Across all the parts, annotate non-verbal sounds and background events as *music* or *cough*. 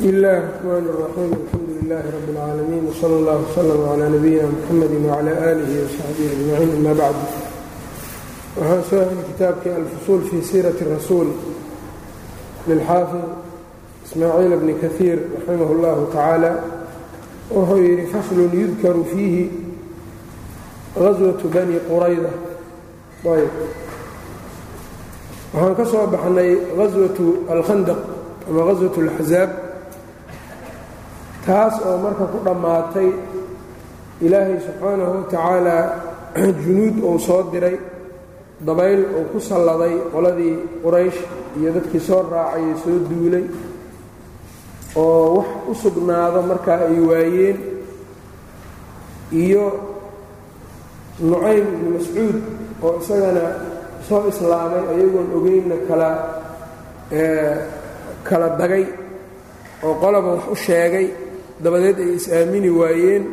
bsmi اllahi الرحmn الرaxيim alxamdu لlah rb اlcaalamiin wslى اllah وslm عlى nabiyina mxamedi وعlى آlihi وsaxbihi أجmaciin ama bacd waxaan soo helay kitaabkii alfusuul fii siiraةi الrasuul lilxaafid ismaaciil bni kahiir raximah اllahu tacaala wuxuu yidhi faslun yudkaru fiihi gaswaةu bani qurayda ayb waxaan ka soo baxnay gaswaةu alkhandaq ama gaswat اlaxzaab taas oo marka ku dhammaatay ilaahay subxaanahu wa tacaalaa *clears throat* junuud uu soo diray dabayl uu ku salladay qoladii quraysh iyo dadkii soo raacayay soo duulay oo wax u sugnaado markaa ay waayeen iyo nucaym ibni mascuud oo isagana soo islaamay ayagoon ogeynna kala kala dagay oo qolaba wax u sheegay dabadeed ay is-aamini waayeen.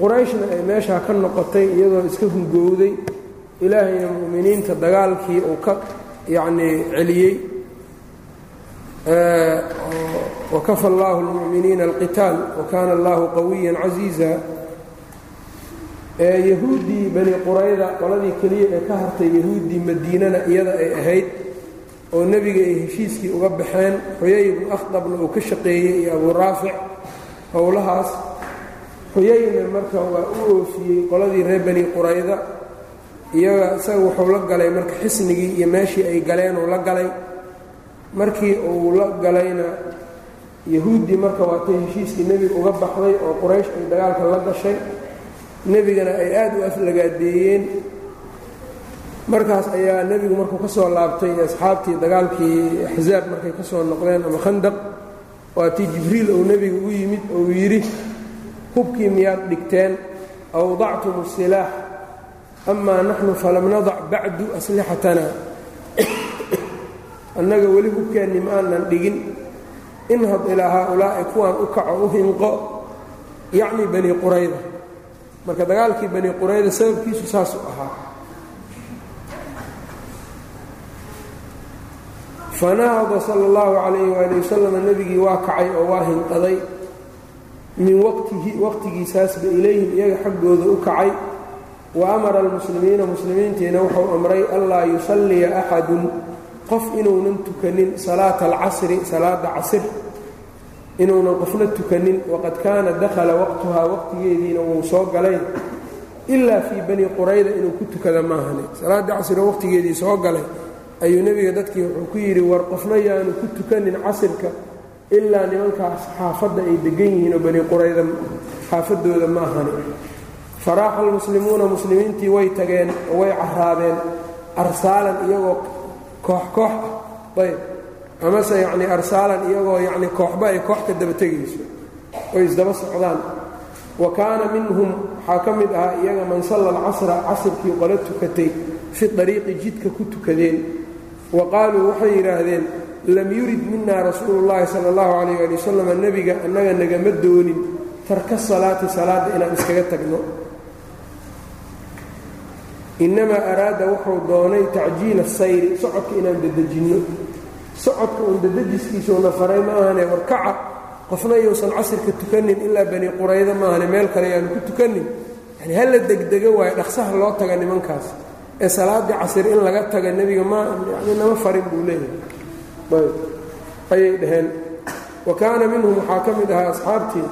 Qurayshna ay meeshaa ka noqotay iyadoo iska hungowday. Ilaahayna mu'miniinta dagaalkii uu ka yacnii celiyey. Wakafa allaahu lmu'miniina alqitaal wa kaana allahu qawiyan casiiza yahuuddii bani qurayda qoladii keliya ee ka hartay yahuuddii madiinana iyada ay ahayd oo nebiga ay heshiiskii uga baxeen xuyay ibnu akhdabna uu ka shaqeeyey iyo abuu raafic howlahaas. Xuyayna marka waa u oofiyey qoladii reer bani qurayda iyaga isaga wuxuu la galay marka xisnigii iyo meeshii ay galeen uu la galay. Markii uu la galayna yahuuddii marka waatay heshiiskii nebiga uga baxday oo quraysh ay dagaalka la gashay nebigana ay aad u aflagaadeeyeen. Markaas ayaa nebigu markuu ka soo laabtay asxaabtii dagaalkii axsaab markay ka soo noqdeen ama khandaq waatii jibriil uu nebiga u yimid ou yidhi hubkii miyaad dhigteen? Awdactum الsilaax amaa naxnu falam nadac bacdu aslixatana *coughs* annaga weli hubkeenni ma aanan dhigin. Inhad ilaa haaulaa'i kuwaan u kaco u hinqo yacni bani qurayda. Marka dagaalkii bani qurayda sababkiisu saasuu ahaa fanahada sala اllahu calayh waali wasalam nebigii waa kacay oo waa hinqaday. Min waqtihi waqtigiisaasba ilayhim iyaga xaggooda u kacay. Wa amara almuslimiina muslimiintiina wuxuu amray anlaa yusalliya axadun. Qof inuunan tukanin salaata alcasri salaada casir. Inuunan qofna tukanin waqad kaana dakhala waqtuhaa waqtigeediina wuu soo galay. Ilaa fii bani qurayda inuu ku tukada maahane. Salaadda casroo waqtigeedii soo galay ayuu nebiga dadkii wuxuu ku yidhi war qofna yaanu ku tukanin casirka ilaa nimankaas xaafadda ay degan yihiin oo bani qurayda xaafadooda ma ahani. Faraaxa almuslimuuna muslimiintii way tageen oo way caraabeen arsaalan iyagoo koox koox ah. Ayb. Amase yacnii arsaalan iyagoo yacni kooxba ay koox ka daba tegayso oy isdaba socdaan. Wa kaana minhum waxaa ka mid ahaa iyaga man salla alcasra casirkii qolo tukatay fi dariiqi jidka ku tukadeen wa qaaluu waxay yidhaahdeen lam yurid mina rasuulu llaahi sala allahu calayh ali wasalam nebiga annaga nagama doonin tarka salaati salaadda inaan iskaga tagno. Innamaa araada wuxuu doonay tacjiila sayri socodka inaan dadejinno socodka uun dadajiskiisuuna faray ma ahane warkaca qofna yuusan casirka tukanin ilaa bani qurayda maahane meel kale yaanu ku tukanin. Yani hala degdego waayo dhaqsaha loo taga nimankaas ee salaaddii casir in laga taga nebiga ma yani nama farin buu leeyahay. Ayay dhaheen. Wa kaana minhum waxaa ka mid ahaa asxaabtii.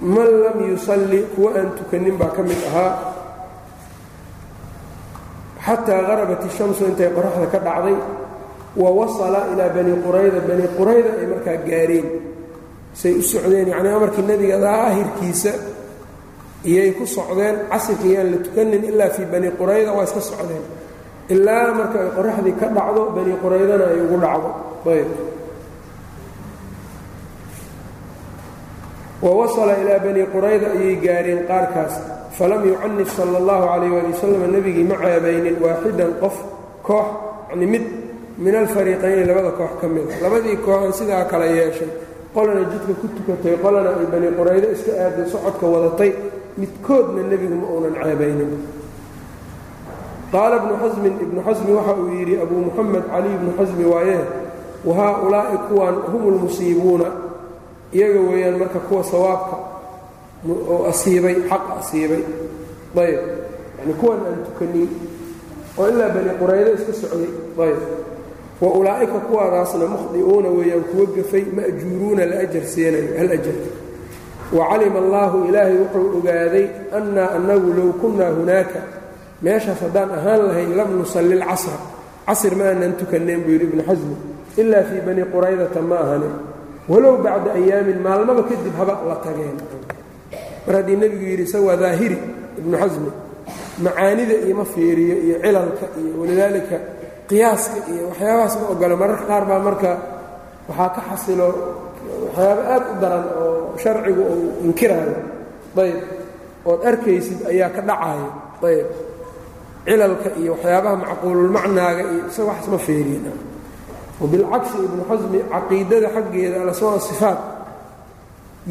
Man lam yusalli kuwa aan tukanin baa ka mid ahaa. Xataa qarabat ishamsu intay qoraxda ka dhacday. Wa wasala ilaa bani qurayda. Bani qurayda ay markaa gaareen. Say u socdeen yacnii amarkii nebiga daahirkiisa iyay ku socdeen casirka la tukanin ilaa fii bani qurayda waa iska socdeen. Ilaa marka ay qoraxdii ka dhacdo bani quraydana ay ugu dhacdo. Ayb. Wa wasala ilaa bani qurayda ayay gaareen qaarkaas. Falam yucanif sala allahu calayh waali wasalam nebigii ma ceebaynin waaxidan qof koox yacni mid min alfariiqayni labada koox ka mida labadii kooxan sidaa kala yeeshay. Qolana jidka ku tukatay qolana ay bani quraydo iska aaday socodka wadatay midkoodna nebigu ma uunan ceebaynin. Qaala ibnu xasmin ibnu xasmi waxa uu yidhi abuu muxamed cali ibnu xasmi waayee wa haa-ulaa'i kuwan hum lmusiibuuna iyaga weeyaan marka kuwa sawaabka oo asiibay xaqa asiibay. Ayb yani kuwan aan tukanin oo ilaa bani quraydo iska socday. Ayb wa ulaa'ika kuwaadaasna mukhdi'uuna weeyaan kuwa gafay ma'juuruuna la ajar siinayo hal ajarka wa calima allaahu ilaahay wuxuu ogaaday annaa annagu low kunnaa hunaaka. Meeshaas haddaan ahaan lahayn lam nusalli lcasra casr ma aanan tukannayn buu yidhi ibnu xasmi. Ilaa fii bani quraydata ma ahane walow bacda ayaamin maalmaba kadib haba la tageen. Mar haddii nebigu yidhi isagoo daahiri ibnu xasmi. Macaanida iyo ma fiiriyo iyo cilalka iyo walidaalika qiyaaska iyo waxyaabahaas ma ogolo mararka qaar baa marka waxaa ka xasilo waxyaaba aad u daran oo sharcigu uu inkiraayo. Ayb ood arkaysid ayaa ka dhacayo ayb cilalka iyo waxyaabaha macquululmacnaaga iyo isaga waxas ma feeriyen wabilcagsi ibnu xasmi caqiidada xaggeeda alasmaa sifaat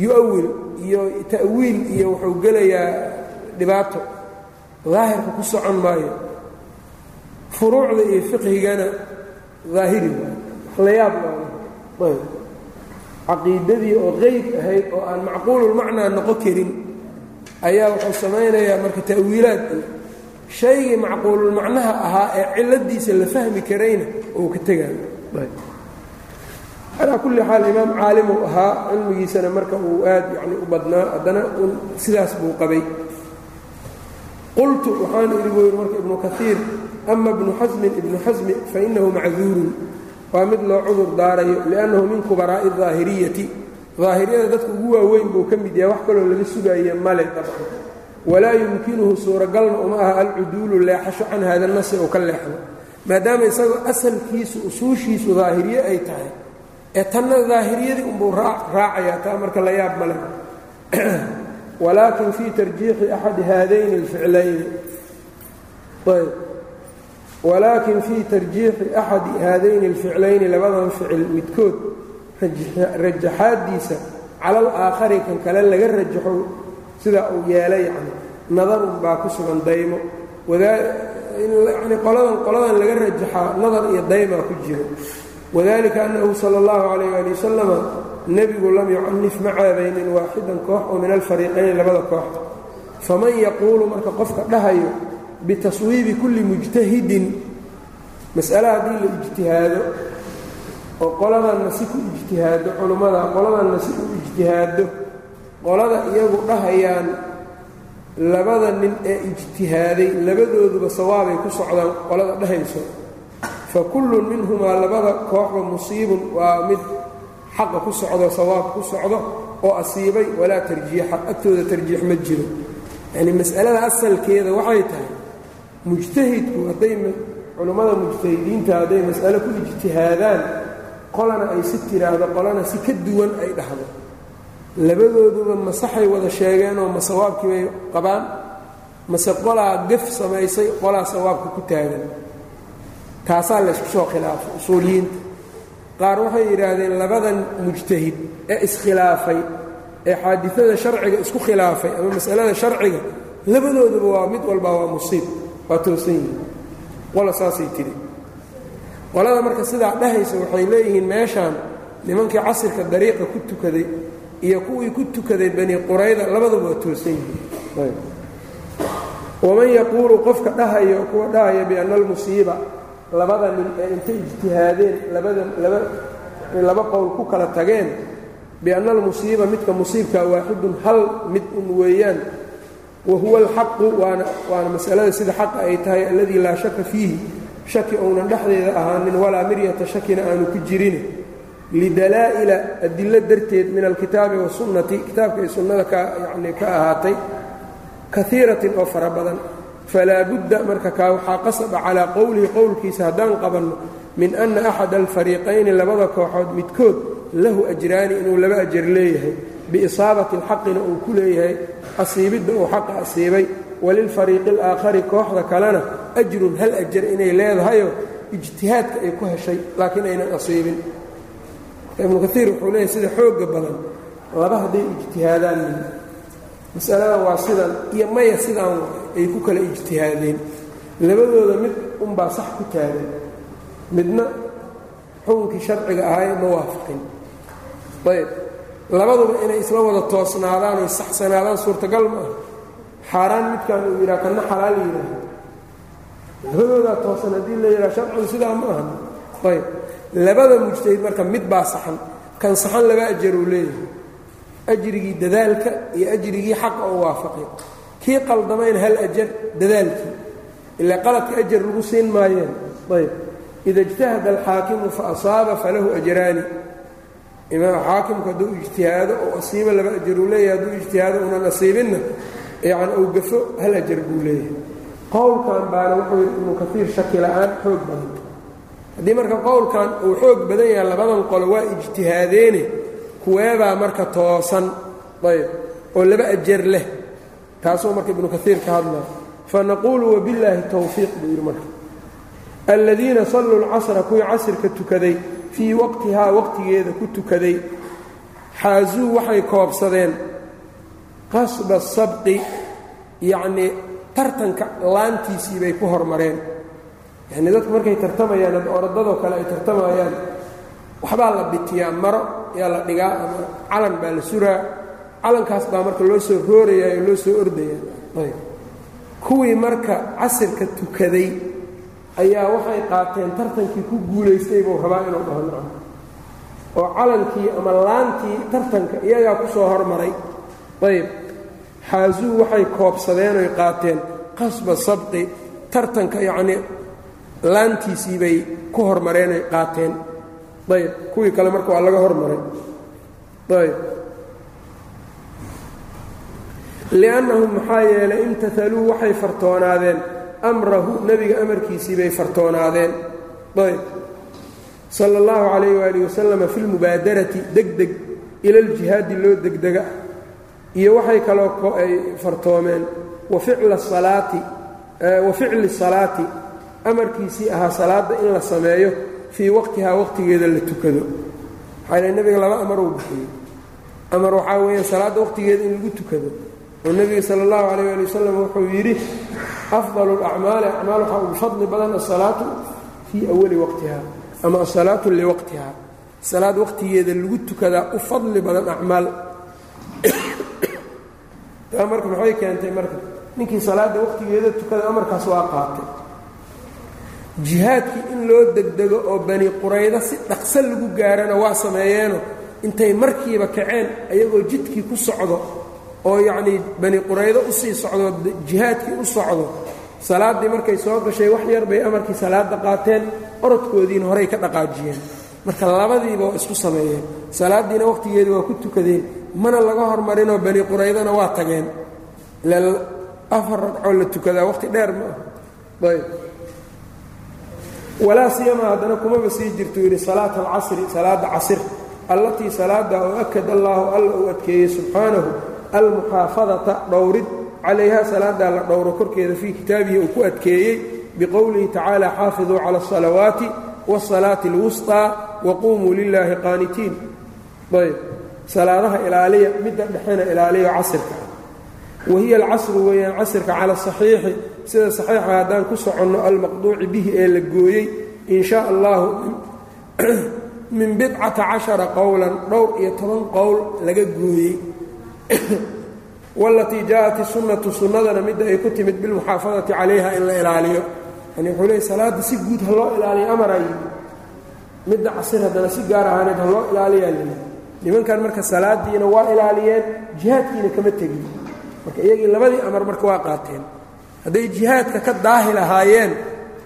yu-awil iyo ta'wiil iyo wuxuu gelayaa dhibaato. Daahirka ku socon maayo. Furuucda iyo fiqhigana daahiri waay la yaab ayb caqiidadii oo qeyb ahayd oo aan macquululmacnaa noqon karin ayaa wuxuu samaynayaa marka ta'wiilaad. Shaygii macquululmacnaha ahaa ee ciladiisa la fahmi karayna ou ka tegaayo calaa kulli xaal imaam caalimuu ahaa cilmigiisana marka uu aad yani u badnaa haddana sidaas buu qabay. Qultu waxaan idhi buu yidhi marka ibnu kaiir ama ibnu xasmin ibnu xasmi fainahu macduurun waa mid loo cudur daarayo liannahu min kubaraa'i daahiriyati daahiriyada dadka ugu waaweyn buu ka mid yahay wax kaloo laga sugaaya male dabcan. Walaa yumkinuhu suuragalna uma aha alcuduulu leexasho can hada nasi ou ka leexdo. Maadaama isagoo asalkiisu usuushiisu daahiriye ay tahay ee tanna daahiriyadii unbuu raacayaa taa marka la yaab male *clears throat* walaakin fii tarjiixi axadi haadayni alficlayni walaakin fii tarjiixi axadi haadayni alficlayni labadan ficil midkood rajaxaadiisa cala alaakhari kan kale laga rajaxo sidaa uu yeelay yani nadarun baa ku sugan daymo. Qoladan qoladan laga rajaxaa nadar iyo daymaa ku jiro. Wadalika annahu sala allahu calayh ali wasalama nebigu lam yucanif ma ceebaynin waaxidan koox oo min alfariiqayni labada koox. Faman yaquulu marka qofka dhahayo bitaswiibi kulli mujtahidin mas'ale haddii la ijtihaado oo qoladanna si ku ijtihaado culummada qoladanna si u ijtihaado qolada iyagu dhahayaan labada nin ee ijtihaaday labadooduba sawaabay ku socdaan qolada dhahayso fa kullun minhumaa labada kooxba musiibun waa mid xaqa ku socdo sawaab ku socdo oo asiibay walaa tarjiixa agtooda tarjiix ma jiro. Yacnii mas'alada asalkeeda waxay tahay mujtahidku hadday culummada mujtahidiinta hadday mas'ale ku ijtihaadaan qolana ay si tiraahdo qolana si ka duwan ay dhahdo. Labadooduba masaxay wada sheegeenoo ma sawaabkii bay qabaan? Mase qolaa gaf samaysay qolaa sawaabka ku taagan? Taasaa laysku soo khilaafay usuuliyiinta. Qaar waxay yidhaahdeen labadan mujtahid ee iskhilaafay ee xaadidada sharciga isku khilaafay ama masalada sharciga labadooduba waa mid walba waa musiib waa toosan yihiin qola saasay tidhi qolada marka sidaa dhahaysa waxay leeyihiin meeshaan nimankii casirka dariiqa ku tukaday iyo kuwii ku tukaday bani qurayda labadaba waa toosan yihiin waman yaquulu qofka dhahayo kuwa dhahaya bianna almusiiba labada nin ee intay ijtihaadeen labada laba laba qowl ku kala tageen bianna almusiiba midka musiibkaa waaxidun hal mid un weeyaan wa huwa alxaqu waana masalada sida xaqa ay tahay alladii laa shaka fiihi. Shaki ounan dhexdeeda ahaanin walaa miryata shakina aanu ku jirin. Lidalaa'ila adilo darteed min alkitaabi wasunnati kitaabka iyo sunnada ka yacnii ka ahaatay kaiiratin oo fara badan. Falaa budda marka kaa waxaa qasaba calaa qowlihi qowlkiisa haddaan qabanno min anna axada alfariiqayni labada kooxood midkood lahu ajraani inuu laba ajar leeyahay biisaabati alxaqina uu ku leeyahay asiibidda uu xaqa asiibay walilfariiqi alaakhari kooxda kalena ajrun hal ajar inay leedahayoo ijtihaadka ay ku heshay laakiin aynan asiibin. Ibnu kaiir wuxuu leeyahay sida xooga badan laba hadday ijtihaadaan masalada waa sidan iyo maya sidaan ay ku kala ijtihaadeen. Labadooda mid unbaa sax ku taagan midna xukunkii sharciga ahaay ma waafaqin. Ayb labaduba inay isla wada toosnaadaan oy saxsanaadaan suurtagal ma ah xaaraan midkaan uu yidhaha kanna xalaal yidhaaha labadoodaa toosan haddii la yidhaha sharcigu sidaa ma aha. Ayb. Labada mujtahid marka mid baa saxan. Kan saxan laba ajar uu leeyahay. Ajrigii dadaalka iyo ajrigii xaqa oo waafaqay. Kii qaldamayna hal ajar dadaalkii. Ilaa qaladka ajar lagu siin maayeen. Ayb. Ida ijtahada alxaakimu fa asaaba falahu ajraani imaam xaakimku hadduu ijtihaado oo asiibo laba ajar uu leeyahay hadduu ijtihaado unan asiibinna yani uu gafo hal ajar buu leeyahay. Qowlkan baana wuxuu yidhi ibnu kaiir shaki la'aan xoog badan. Haddii marka qowlkan uu xoog badan yahay labadan qolo waa ijtihaadeene kuweebaa marka toosan ayb oo laba ajar leh. Taasuu marka ibnu kaiir ka hadlaya fanaquulu wabillaahi towfiiq buu yidhi marka. Aladiina salluu lcasra kuwii casirka tukaday fii waqtihaa waqtigeeda ku tukaday xaasuu waxay koobsadeen qasba sabqi yacnii tartanka laantiisii bay ku hormareen. Yacnii dadku markay tartamayaan ad orodadoo kale ay tartamayaan waxbaa la bitiyaa maro yaa la dhigaa ama calan baa la suraa calankaas baa marka loo soo roorayaa oo loo soo ordayaa. Ayb. Kuwii marka casirka tukaday ayaa waxay qaateen tartankii ku guulaystay buu rabaa inuu dhaho oo calankii ama laantii tartanka iyagaa ku soo hormaray. Ayb xaasuu waxay koobsadeen oy qaateen qasba sabqi. Tartanka yacnii laantiisii bay ku hormareen oy qaateen. Ayb kuwii kale marka waa laga hormaray. Ayb liannahum maxaa yeelay imtahaluu waxay fartoonaadeen amrahu nebiga amarkiisii bay fartoonaadeen. Ayb. Sala اllahu calayh waali wasalama fi lmubaadarati degdeg ila ljihaadi loo degdega iyo waxay kaloo ay fartoomeen wa ficli salaati amarkiisii ahaa salaadda in la sameeyo fii waqtihaa waqtigeeda la tukado. Maxaa l nebiga laba amar uu bixiyey. Amar waxaa weeye salaadda waqtigeeda in lagu tukado. Oo nebiga sala allahu calayh ali wasalam wuxuu yidhi afdalu alacmaali acmaal waxaa ugu fadli badan asalaatu fii awali waqtiha ama asalaatu liwaqtiha salaad waqtigeeda lagu tukadaa u fadli badan acmaal taa marka maxay keentay marka ninkii salaadda waqtigeeda tukada amarkaas waa qaatay jihaadkii in loo degdego oo bani quraydo si dhaqso lagu gaarana waa sameeyeeno intay markiiba kaceen ayagoo jidkii ku socdo oo yacnii bani quraydo u sii socdo jihaadkii u socdo salaaddii markay soo gashay wax yar bay amarkii salaadda qaateen orodkoodiina horay ka dhaqaajiyeen. Marka labadiiba waa isku sameeyeen. Salaaddiina waqtigeedii waa ku tukadeen. Mana laga hormarinoo bani quraydona waa tageen. Ilaa afar ragcoo la tukadaa waqti dheer ma ayb. Walaa siyama haddana kumaba sii jirtu yidhi salaata alcasri salaadda casir. Allatii salaada oo akad allaahu alla uu adkeeyey subxaanahu almuxaafadata dhowrid calayha salaadaa la dhowro korkeeda fii kitaabihi uu ku adkeeyey biqowlihi tacaala xaafiduu cala asalawaati waasalaati alwusطaa waquumuu lilaahi qaanitiin. Ayb salaadaha ilaaliya midda dhexena ilaaliya casirka wahiya alcasru weeyaan casirka cala asaxiixi sida saxiixa haddaan ku soconno almaqduuci bihi ee la gooyey in shaa allahu min bidcata cashara qowlan dhowr iyo toban qowl laga gooyey *coughs* walatii jaaءat isunnatu sunnadana midda ay ku timid bilmuxaafadati calayha in la ilaaliyo. Yani wuxuu leey salaadda si guud ha loo ilaaliyo amaray midda casir haddana si gaar ahaaneed ha loo ilaaliyaa lii nimankan marka salaadiina waa ilaaliyeen jihaadkiina kama tegin. Marka iyagii labadii amar marka waa qaateen. Hadday jihaadka ka daahi lahaayeen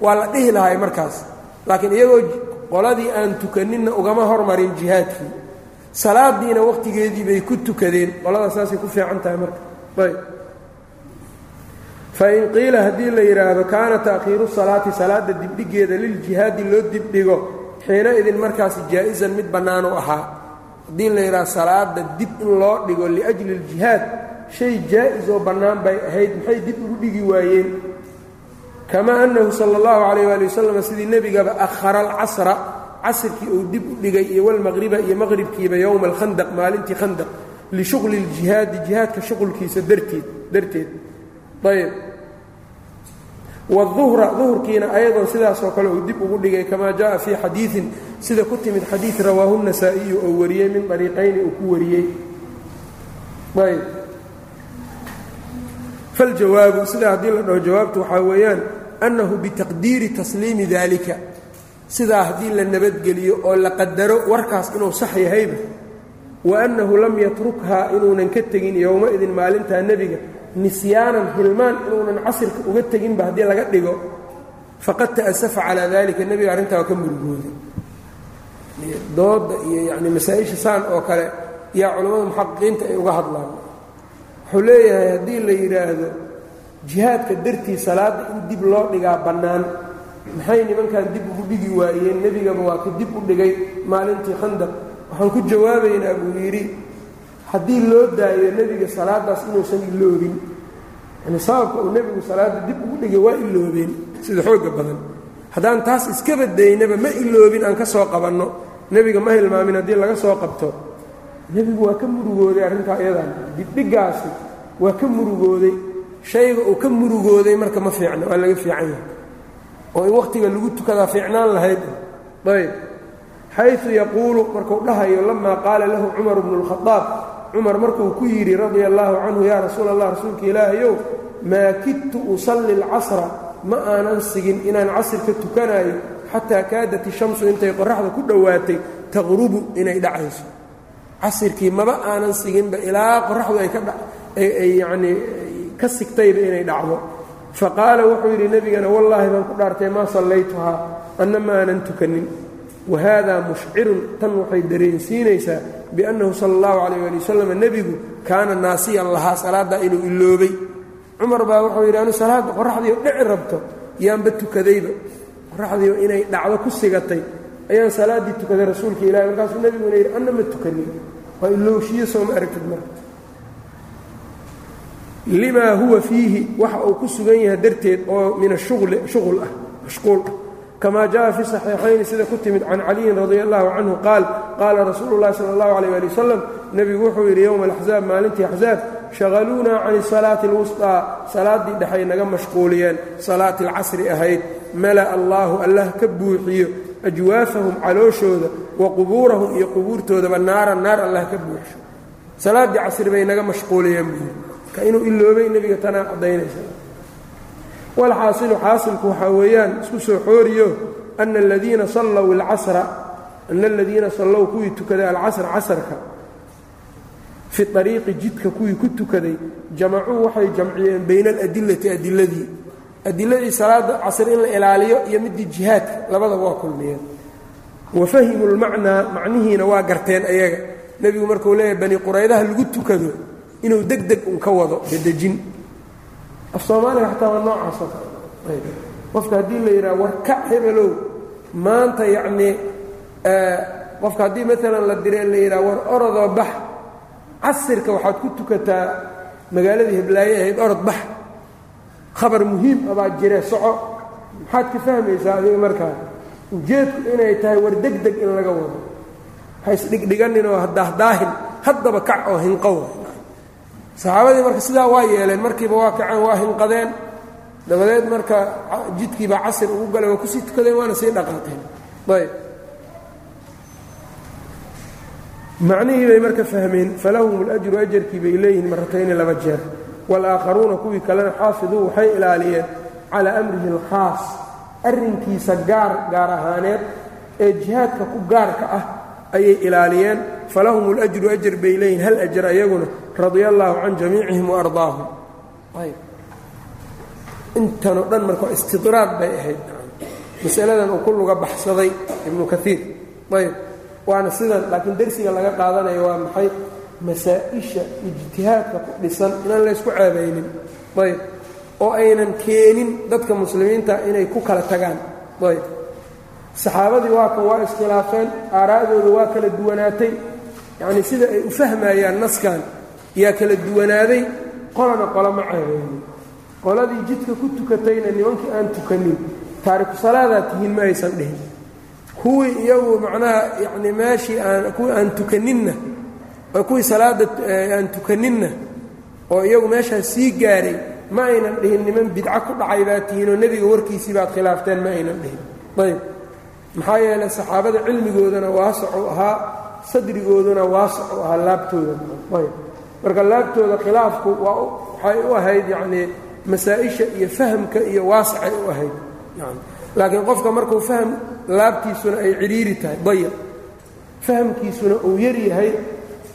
waa la dhihi lahay markaas. Laakiin iyagoo qoladii aan tukaninna ugama hormarin jihaadkii salaadiina waqtigeedii bay ku tukadeen. Qolada saasay ku fiican tahay marka. Ayb. Fain qiila haddii la yidhaahdo kaana ta'khiiru salaati salaadda dibdhigeeda liljihaadi loo dibdhigo xiina idin markaas jaa-isan mid bannaan u ahaa. Haddii la yidhaahdo salaadda dib in loo dhigo liajli اljihaad shay jaa-is oo bannaan bay ahayd maxay dib ugu dhigi waayeen? Kamaa annahu sala اllahu calayh waali wasalam sidii nebigaba akhara alcasra casirkii uu dib u dhigay iyo walmaqriba iyo maqribkiiba yowma alkhandaq maalintii khandaq lishuqli اljihaadi jihaadka shuqulkiisa darteed darteed ayb wاduhra duhurkiina ayadan sidaasoo kale uu dib ugu dhigay kamaa jaءa fii xadiiثin sida ku timid xadiiث rawaahu النasaaئiyu oo wariyey min طariiqayni uu ku wariyey ayb faاljawaabu sida haddii la dhaho jawaabtu waxaa weeyaan أnnahu bitaqdiiri tasliimi dalika sidaa haddii la nabadgeliyo oo la qadaro warkaas inuu sax yahayba waannahu lam yatrukhaa inuunan ka tegin yowma-idin maalintaa nebiga nisyaanan hilmaan inuunan casirka uga teginba haddii laga dhigo faqad ta'asafa calaa dalika nebiga arrintaa waa ka murugooday. Dooda iyo yacni masaa-isha saan oo kale yaa culammada muxaqiqiinta ay uga hadlaan. Wuxuu leeyahay haddii la yidhaahdo jihaadka dartii salaadda in dib loo dhigaa bannaan maxay nimankan dib ugu dhigi waayeen? Nebigaba waa ka dib u dhigay maalintii khandaq. Waxaan ku jawaabaynaa buu yidhi haddii loo daayo nebiga salaadaas inuusan iloobin yani sababka uu nebigu salaadda dib ugu dhigay waa iloobeen. Sida xoogga badan. Haddaan taas iska badaynaba ma iloobin aan ka soo qabanno. Nebiga ma hilmaamin haddii laga soo qabto. Nebigu waa ka murugooday arrintaa iyadan dibdhigaasi waa ka murugooday. Shayga uu ka murugooday marka ma fiicna waa laga fiican yahay oo in wakhtiga lagu tukadaa fiicnaan lahayd. Ayb xayu yaquulu markuu dhahayo lamaa qaala lahu cumar bnu اlkhadaab cumar markuu ku yidhi radia allaahu canhu yaa rasuul allah rasuulka ilaahayow maa kidtu usalli اlcasra ma aanan sigin inaan casirka tukanayo xataa kaadat ishamsu intay qoraxda ku dhowaatay taqrubu inay dhacayso. Casirkii maba aanan siginba ilaa qoraxdu ay yanii ka sigtayba inay dhacdo faqaala wuxuu yidhi nebigana wallaahi baan ku dhaartay maa sallaytuhaa anna ma aanan tukanin. Wahada mushcirun. Tan waxay dareensiinaysaa biannahu sala allahu calayh ali wasalam nebigu kaana naasiyan lahaa salaaddaa inuu iloobay cumar baa wuxuu yidhi anu salaadda qoraxdiio dhici rabto yaanba tukadayba. Qoraxdiio inay dhacdo ku sigatay ayaan salaaddii tukaday rasuulka ilahi markaasuu nebiguna yidhi anna ma tukanin. Waa ilooshiyo sooma aragtid marka limaa huwa fiihi waxa uu ku sugan yahay darteed oo min ashuqli shuqul ah mashquul ah kama jaءa fi صaxiixayni sida ku timid can caliyin radi allahu canhu qaal qaala rasuulu اllahi salى اllahu alيyh ali wasalam nebigu wuxuu yidhi yowma alaxzaab maalintii axzaab shaqaluunaa can salaati اlwusطىa salaaddii dhexay naga mashquuliyeen salaati اlcasri ahayd mala'a allaahu allah ka buuxiyo ajwaafahum calooshooda wa qubuurahum iyo qubuurtoodaba naaran naar allah ka buuxsho salaaddii casri bay naga mashquuliyeen buu ka inuu iloobay nebiga tanaa caddaynaysa. Walxaasilu xaasilku waxaa weeyaan isku soo xooriyo ana aladiina sallow alcasra ana aladiina sallow kuwii tukaday alcasra casarka fi ariiqi jidka kuwii ku tukaday jamacuu waxay jamciyeen bayna aladilati adiladii adiladii salaada casr in la ilaaliyo iyo midii jihaadka labadaba waa kulmiyeen. Wa fahimuu lmacnaa macnihiina waa garteen ayaga. Nebigu markuu leeyahay bani quraydaha lagu tukado inuu deg deg un ka wado dadejin af soomaaliga xataa waa noocaasoo kale. Qofka haddii la yidhaha war ka hebelow maanta yacnii qofka haddii maalan la diree la yidhaha war orodoo bax casirka waxaad ku tukataa magaaladii heblaaye ahayd orod bax. Khabar muhiim abaa jire soco. Maxaad ka fahmaysaa adiga markaa ujeedku inay tahay war deg deg in laga wado. Haysdhigdhiganin oo daahdaahin. Haddaba kac oo hinqow saxaabadii marka sidaa waa yeeleen markiiba waa kaceen waa hinqadeen dabadeed marka jidkiibaa casir ugu galay waa kusii tukadeen waana sii dhaqaaqeen ayb macnihii bay marka fahmeen falahum اlajru ajarkii bay leeyihiin maratayni laba jeer wاlaakharuuna kuwii kalena xaafiduu waxay ilaaliyeen calaa amrihi اlkhaas arrinkiisa gaar gaar ahaaneed ee jihaadka ku gaarka ah ayay ilaaliyeen falahum اlajru ajar bay leeyihiin hal ajar ayaguna radia allaahu can jamiicihim waardaahum intanoo dhan marka istidraad bay ahayd. Masaladan uu ku luga baxsaday ibnu kaiir ayb. Waana sidan laakiin dersiga laga qaadanayo waa maxay? Masaa-isha ijtihaadka ku dhisan inaan laysku ceebaynin. Ayb. Oo aynan keenin dadka muslimiinta inay ku kala tagaan. Ayb. Saxaabadii waa kan waa iskhilaafeen aaraa'dooda waa kala duwanaatay yacnii sida ay u fahmayaan naskan yaa kala duwanaaday qolana qolo ma ceebaynin qoladii jidka ku tukatayna nimankii aan tukanin taariku salaadaa tihiin ma aysan dhihin. Kuwii iyagu macnaha yacni meeshii aan kuwii aan tukaninna kuwii salaadda aan tukaninna oo iyagu meeshaas sii gaaray ma aynan dhihin niman bidco ku dhacay baad tihiinoo nebiga warkiisii baad khilaafteen ma aynan dhihin. Ayb maxaa yeelay saxaabada cilmigoodana waasacu ahaa sadrigooduna waasacu ahaa laabtooda. Marka laabtooda khilaafku waxay u ahayd yacnii masaa-isha iyo fahamka iyo waasacay u ahayd. Laakiin qofka markuu fahm laabtiisuna ay cidhiiri tahay. Dayaq fahamkiisuna uu yar yahay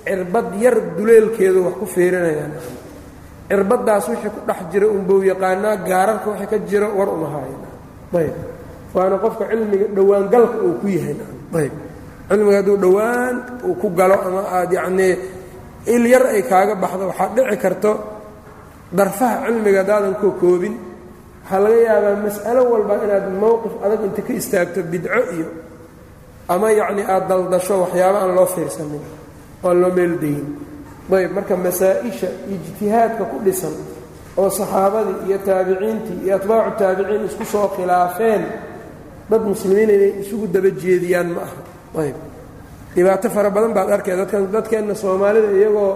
cirbad yar duleelkeedu wax ku fiirinayaan cirbaddaas wixii ku dhex jira unbuu yaqaanaa gaararka wixii ka jiro war uma haayan ayb waana qofka cilmiga dhowaangalka uu ku yahay. Ayb cilmiga hadduu dhowaan uu ku galo ama aad yacnii il yar ay kaaga baxdo waxaad dhici karto darfaha cilmiga haddaadan koo koobin. Waxaa laga yaabaa mas'alo walba inaad mowqif adag inta ka istaagto bidco iyo ama yacni aad daldasho waxyaaba aan loo fiirsanin oan loo meeldayin ayb marka masaa-isha ijtihaadka ku dhisan oo saxaabadii iyo taabiciintii iyo atbaacu taabiciin isku soo khilaafeen dad muslimiin inay isugu daba jeediyaan ma aha ayb. Dhibaato fara badan baad arkay dadkan dadkeenna soomaalida iyagoo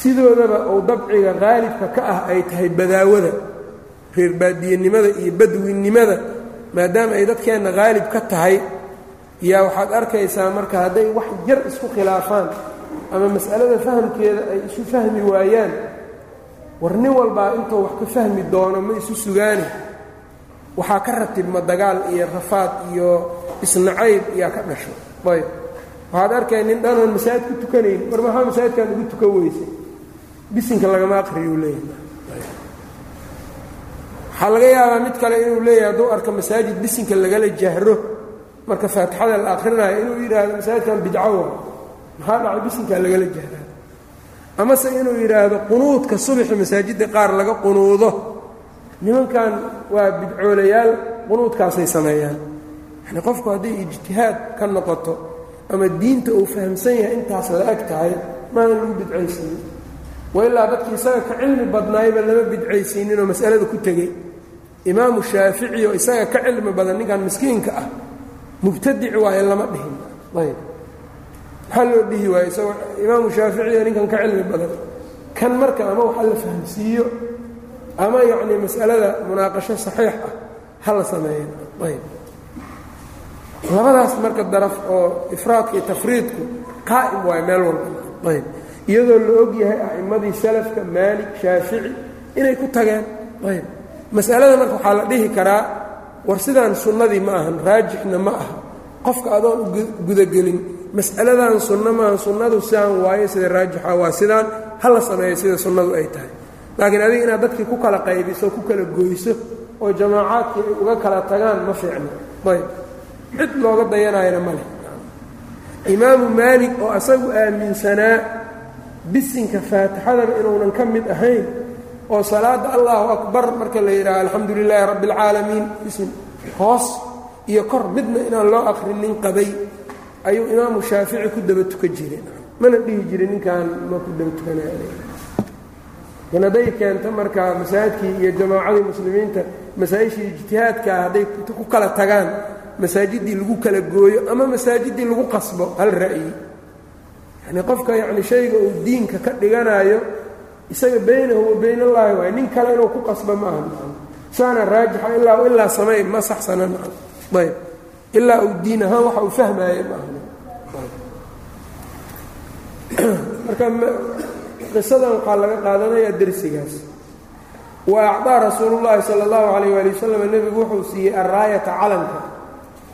sidoodaba uu dabciga qaalibka ka ah ay tahay badaawada reer baadiyenimada iyo badwinnimada maadaama ay dadkeenna qaalib ka tahay. Yaa waxaad arkaysaa marka hadday wax yar isku khilaafaan ama mas'alada fahamkeeda ay isu fahmi waayaan war nin walbaa intuu wax ka fahmi doono ma isu sugaani. Waxaa ka ratibma dagaal iyo rafaad iyo isnacayb iyaa ka dhasho ayb. Waxaad arkay nin dhanoon masaajid ku tukanayn. War maxaa masaajidkan ugu tukan weysay? Bisinka lagama aqriyu leeyahay. Waxaa laga yaabaa mid kale inuu leeyahay hadduu arko masaajid bisinka lagala jahro marka faatixada la akrinaayo inuu yidhaahdo masaajidkan bidco wa maxaa dhacay bisinkaa lagala jahraa? Amase inuu yidhaahdo qunuudka subaxi masaajidda qaar laga qunuudo? Nimankan waa bidcoolayaal qunuudkaasay sameeyaan yani qofku hadday ijtihaad ka noqoto ama diinta uu fahamsan yahay intaas la eg tahay maana lagu bidcaysiinin. Wa ilaa dadkii isaga ka cilmi badnaayba lama bidcaysiininoo masalada ku tegey. Imaamu shaafici oo isaga ka cilmi badan ninkan miskiinka ah mubtadic waaye lama dhihin. Ayb maxaa loo dhihi waaye? Isagoo imaamu shaaficiyo ninkan ka cilmi badan kan marka ama waxa la fahamsiiyo ama yacni mas'alada munaaqasho saxiix ah ha la sameeya ayb labadaas marka daraf oo ifraadka iyo tafriidku qaa'im waayo meel walba. Ayb. Iyadoo la og yahay a'immadii salafka maalik shaafici inay ku tageen. Ayb. Mas'alada marka waxaa la dhihi karaa war sidaan sunnadii ma ahan raajixna ma aha. Qofka adoon gudagelin mas'aladan sunno maaha sunnadu sidaan waayo sida raajixa waa sidaan ha la sameeyo sida sunnadu ay tahay. Laakiin adiga inaad dadkii ku kala qaybiso ku kala goyso oo jamaacaadkii ay uga kala tagaan ma fiicno ayb cid looga dayanayana ma leh. Imaamu maalik oo asagu aaminsanaa bisinka faatixadaba inuunan ka mid ahayn oo salaadda allahu akbar marka la yidhaha alxamdu lilaahi rabbi اlcaalamiin bisin hoos iyo kor midna inaan loo akrinin qabay ayuu imaamu shaafici ku daba tukan jiray. Mana dhihi jirin ninkan ma ku daba tukanaya laakiin hadday keento marka masaajidkii iyo jamaacadii muslimiinta masaa-ishii ijtihaadkaa hadday ku kala tagaan masaajiddii lagu kala gooyo ama masaajiddii lagu qasbo hal ra'yi. Yacnii qofka yacni shayga uu diinka ka dhiganayo isaga baynahu wa bayn allaahi waay nin kale inuu ku qasbo ma aha. Saana raajixa ilaa ilaa samay ma saxsana maa ayb. Ilaa uu diin ahaan waxa uu fahmaaye ma aha. Marka qisadan waxaa laga qaadanayaa dersigaas wa acطaa rasuulu llaahi sala اllahu calayh waali wasalam nebigu wuxuu siiyey alraayata calanka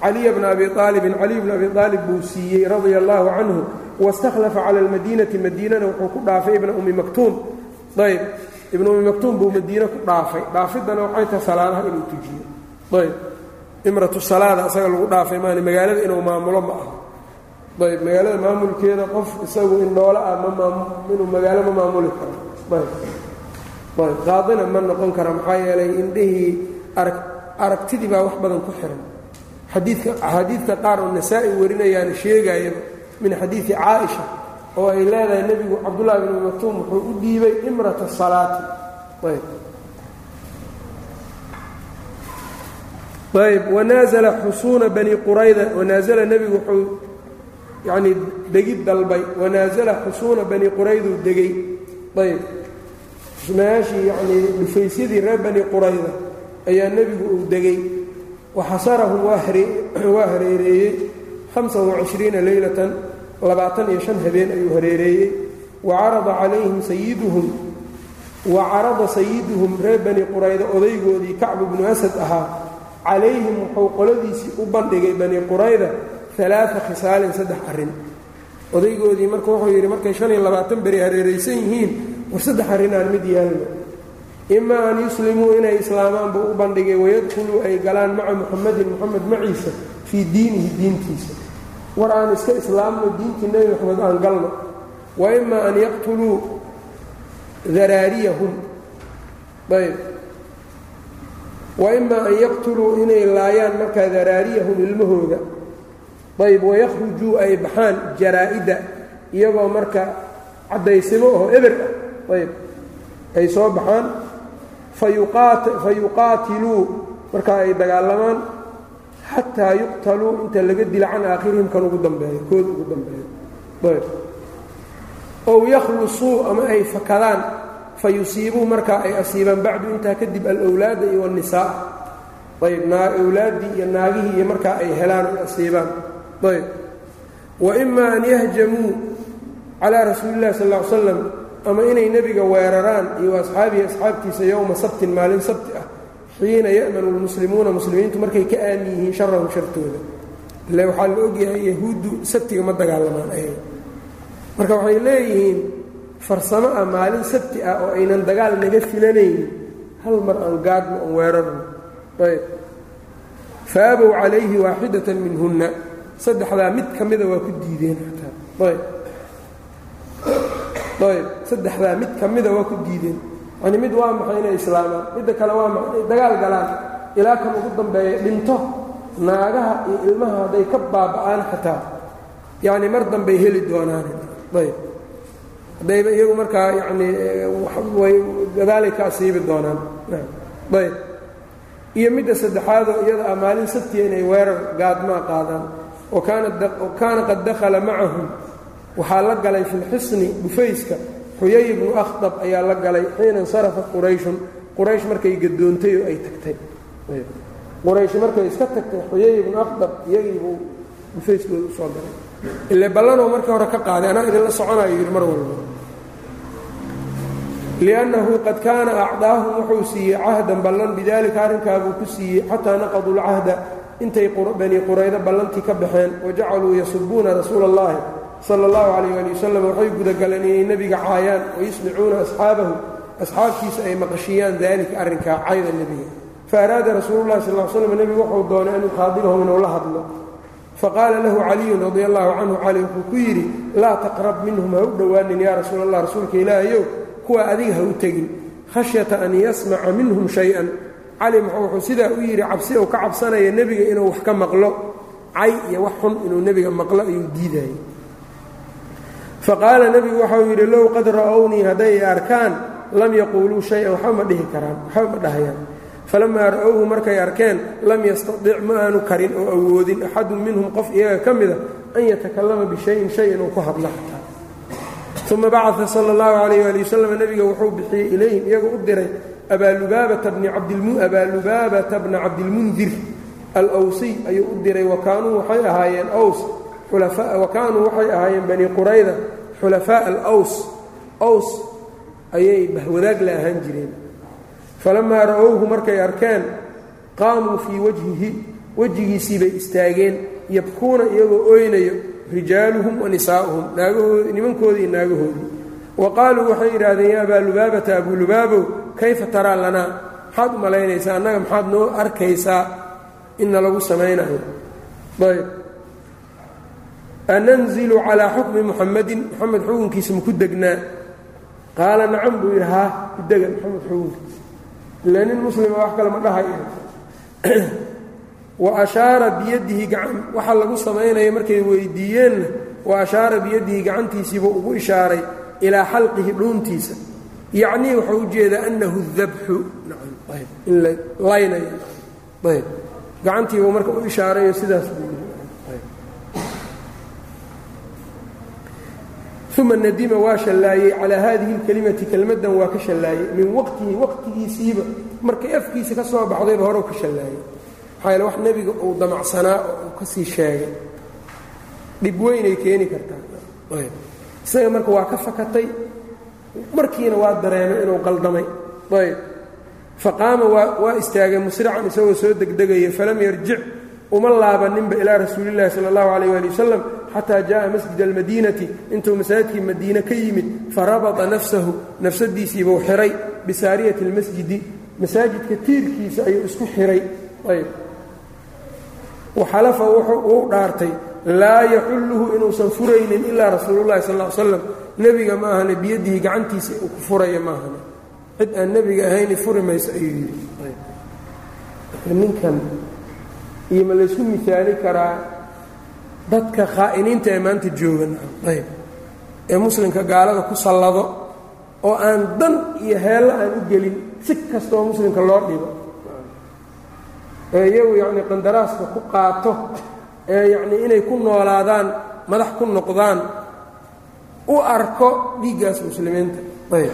caliya bna abi aalibin caliy bna abi aalib buu siiyey radia allahu canhu waاstakhlafa cala almadiinati madiinana wuxuu ku dhaafay ibna ummi maktuum. Ayb ibna ummi maktuum buu madiine ku dhaafay. Dhaafiddana waxay tahay salaadaha inuu tujiyo. Ayb imratu salaada asaga lagu dhaafay maani magaalada inuu maamulo ma aha. Ayb magaalada maamulkeeda qof isagu indhoolo ah minuu magaalo ma maamuli karo. Ayb qaadina ma noqon kara maxaa yeelay indhihii arag aragtidii baa wax badan ku xiran xadiidka qaar oo nasaa-i warinayaana sheegayaba min xadiidi caaisha oo ay leedahay nebigu cabdullahi bn maktuum wuxuu u dhiibay imrata salaati. Wanaazala xusuuna bani qurayda wanaazala nebigu wuxuu yacnii degid dalbay. Wanaasala xusuuna bani qurayduu degay. Ayb. Meeshii yacnii dhufaysyadii reer bani qurayda ayaa nebigu uu degay waxasarahum waa hareereeyey hamsan wacishriina leylatan labaatan iyo shan habeen ayuu hareereeyey. Wa carada calayhim sayiduhum wa carada sayiduhum reer bani qurayda odaygoodii kacbu bnu asad ahaa calayhim wuxuu qoladiisii u bandhigay bani qurayda alaaa khisaalin saddex arrin. Odaygoodii marka wuxuu yidhi markay shan iyo labaatan beri hareeraysan yihiin war saddex arrinaan mid yaalno imaa an yuslimuu inay islaamaan buu u bandhigay wayadkhuluu ay galaan maca muxamadin muxamed maciisa fii diinihi diintiisa. War aan iska islaamno diintii nebi maxamed aan galno. Wa imaa an yaqtuluu daraariyahum. Ayb. Wa imaa an yaqtuluu inay laayaan markaa daraariyahum ilmahooda. Ayb wayakhrujuu ay baxaan jaraa-ida iyagoo marka caddaysimo oo eber ah. Ayb. Ay soo baxaan fa yuqaatiluu markaa ay dagaalamaan xataa yuqtaluu inta laga dila can aakhirihim kan ugu dambeeyo kooda ugu dambeeyo. Ayb. Ow yakhlusuu ama ay fakadaan fa yusiibuu markaa ay asiibaan bacdu intaa kadib alwlaada iyo wanisaa ayb awlaaddii iyo naagihii iyo markaa ay helaan ay asiibaan. Ayb. Wa imaa an yahjamuu calaa rasuuli illahi sal l slam ama inay nebiga weeraraan iyo asxaabihi asxaabtiisa yowma sabtin maalin sabti ah xiina ya'manu lmuslimuuna muslimiintu markay ka aamin yihiin sharahum shartooda. Ile waxaa la ogyahay yahuuddu sabtiga ma dagaalamaan ayaga marka waxay leeyihiin farsamo ah maalin sabti ah oo aynan dagaal naga filanaynin hal mar aan gaadhno aan weerarno ayb. Faabow calayhi waaxidatan minhunna saddexdaa mid ka mida waa ku diideen xataa ayb ayb saddexdaa mid ka mida waa ku diideen. Yani mid waa maxay inay islaamaan? Midda kale waa maxay? Inay dagaal galaan. Ilaa kan ugu dambeeya dhinto. Naagaha iyo ilmaha hadday ka baaba'aan xataa. Yacni mar dambay heli doonaan ayb haddayba iyagu markaa yacni way gadaalay ka asiibi doonaan. Ayb iyo midda saddexaadoo iyada ah maalin sabtiya inay weerar gaadmaa qaadaan. Kaana qad dakhala macahum waxaa la galay fi lxisni dhufayska. Xuyay ibnu akhdab ayaa la galay xiina insarafat qurayshun. Quraysh markay gadoontay oo ay tagtay. Quraysh markay iska tagtay xuyay ibnu akhdab iyagiibuu dhufayskooda u soo galay. Ile ballanoo markii hore ka qaaday anaa idinla soconayo yidhi mar walba. Liannahu qad kaana acdaahum wuxuu siiyey cahdan ballan bidalika arrinkaabuu ku siiyey xataa naqaduu lcahda intay bani quraydo ballantii ka baxeen wajacaluu yasubuuna rasuula allahi sala allahu calayh ali wasalam waxay gudagaleen inay nebiga caayaan wayusmicuuna asxaabahu asxaabtiisa ay maqashiyaan daalika arrinkaa cayda nebiga. Faaraada rasuululahi sal l slam nebigu wuxuu doonay an yuqaadilahum inuu la hadlo. Faqaala lahu caliyun radi allahu canhu cali wuxuu ku yidhi laa taqrab minhum ha u dhowaanin yaa rasuul allah rasuulka ilaahayow kuwa adiga ha u tegin. Khashyata an yasmaca minhum shay-an. Cali wuxuu sidaa u yidhi cabsi uu ka cabsanaya nebiga inuu wax ka maqlo. Cay iyo wax xun inuu nebiga maqlo ayuu diidayay faqaala nebigu waxau yidhi low qad ra'ownii hadday arkaan lam yaquuluu shay-an waxba ma dhihi karaan waxba ma dhahayaan. Falamaa ra'owhu markay arkeen lam yastadic ma aanu karin oo awoodin axadun minhum qof iyaga ka mida an yatakallama bishayin shay inuu ku hadlo xataa. Uma bacaa sala allahu calayh ali wasalam nebiga wuxuu bixiyey ilayhim iyaga u diray abaalubaabata bna cabdilmundir alwsiy ayuu u diray wakaanuu waxay ahaayeen ws wa kaanuu waxay ahaayeen bani qurayda xulafaaءa alws ws ayay bahwadaag la ahaan jireen. Falamaa ra'owhu markay arkeen qaamuu fii wajhihi wejigiisii bay istaageen yabkuuna iyagoo oynayo rijaaluhum wa nisaa'uhum naagahoodi nimankooda iyo naagahoodii. Wa qaaluu waxay yidhaahdeen yaa abaa lubaabata abuu lubaabow kayfa taraa lanaa maxaad u malaynaysaa annaga maxaad noo arkaysaa? Inna lagu samaynayo. Ayb ananzilu calaa xukmi muxamadin moxamed xukunkiisa maku degnaa qaala nacam buu yidhi haa ku dega moxamed xukunkiisa ila nin muslima wax kale ma dhahayo wa ashaara biyadihi gacan waxa lagu samaynaya markay weydiiyeenna wa ashaara biyadihi gacantiisiibuu ugu ishaaray ilaa xalqihi dhuuntiisa yacnii wuxuu u annahu dabxu in la laynayo ayb gacantiibuu marka u ishaarayo sidaas buu uma nadima waa shallaayey calaa haadihi اlkelimati kelmaddan waa ka shallaayey min waqtihi waqtigiisiiba markay afkiisa ka soo baxdayba hore ka shallaayey. Maxaa yaele wax nebiga uu damacsanaa oo uu ka sii sheegay. Dhib weynay keeni kartaa. Isaga marka waa ka fakatay. Markiina waa dareemay inuu qaldamay. Ayb. Faqaama waa istaagay musrican isagoo soo degdegaya falam yarjic uma laabaninba ilaa rasuulillahi sala allahu calayh waali wasalam xataa jaءa masjid almadiinati intuu masaajidkii madiine ka yimid farabata nafsahu nafsadiisiibuu xiray bisaariyati اlmasjidi masaajidka tiirkiisa ayuu isku xiray. Ayb. Waxalafa wuu dhaartay laa yaxulluhu inuusan furaynin ilaa rasuulullahi sal l slam nebiga ma ahane biyadihi gacantiisa uu ku furaya maahane cid aan nebiga ahayni furi mayso ayuu yidhi. Ninkan iyo ma laysku miaali karaa dadka khaa'iniinta ee maanta joogan ayb ee muslimka gaalada ku sallado oo aan dan iyo heello aan u gelin si kastoo muslimka loo dhibo. Ee iyagu yacnii qandaraaska ku qaato ee yacnii inay ku noolaadaan madax ku noqdaan u arko dhiiggaas muslimiinta ayb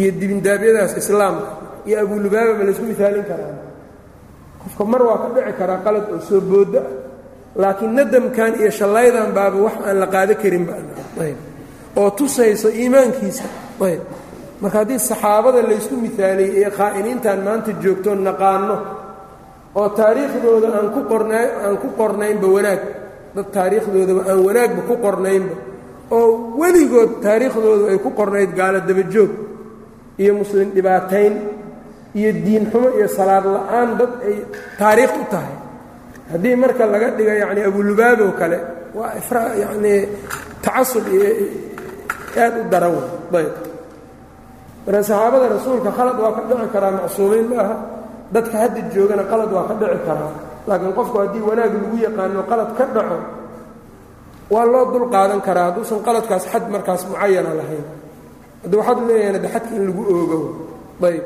iyo dibindaabyadaas islaamka iyo abulubaaba ma laysku misaalin karaa qofka mar waa ka dhici karaa qalad oo soo boodo ah laakiin nadamkan iyo shallaydan baaba wax aan la qaado karinba ayb. Oo tusayso iimaankiisa. Ayb. Marka haddii saxaabada laysku misaaliyey ee khaa'iniintan maanta joogtoo naqaano oo taariikhdooda aan ku qornay aan ku qornaynba wanaag dad taariikhdoodaba aan wanaagba ku qornaynba oo weligood taariikhdoodu ay ku qornayd gaalo dabajoog iyo muslim dhibaatayn iyo diin xumo iyo salaad la'aan dad ay taariikh u tahay haddii marka laga dhigo yacni abulubaabow kale waa yacnii tacasub iyo aad u daran wey ayb marka saxaabada rasuulka khalad waa ka dhici karaa macsuumiin ma aha? Dadka hadda joogana qalad waa ka dhici karaa. Laakiin qofku haddii wanaag lagu yaqaano qalad ka dhaco waa loo dul qaadan karaa. Hadduusan qaladkaas xad markaas mucayana lahayn. Hadduu waxaad leeyahan de xadka in lagu oogo ayb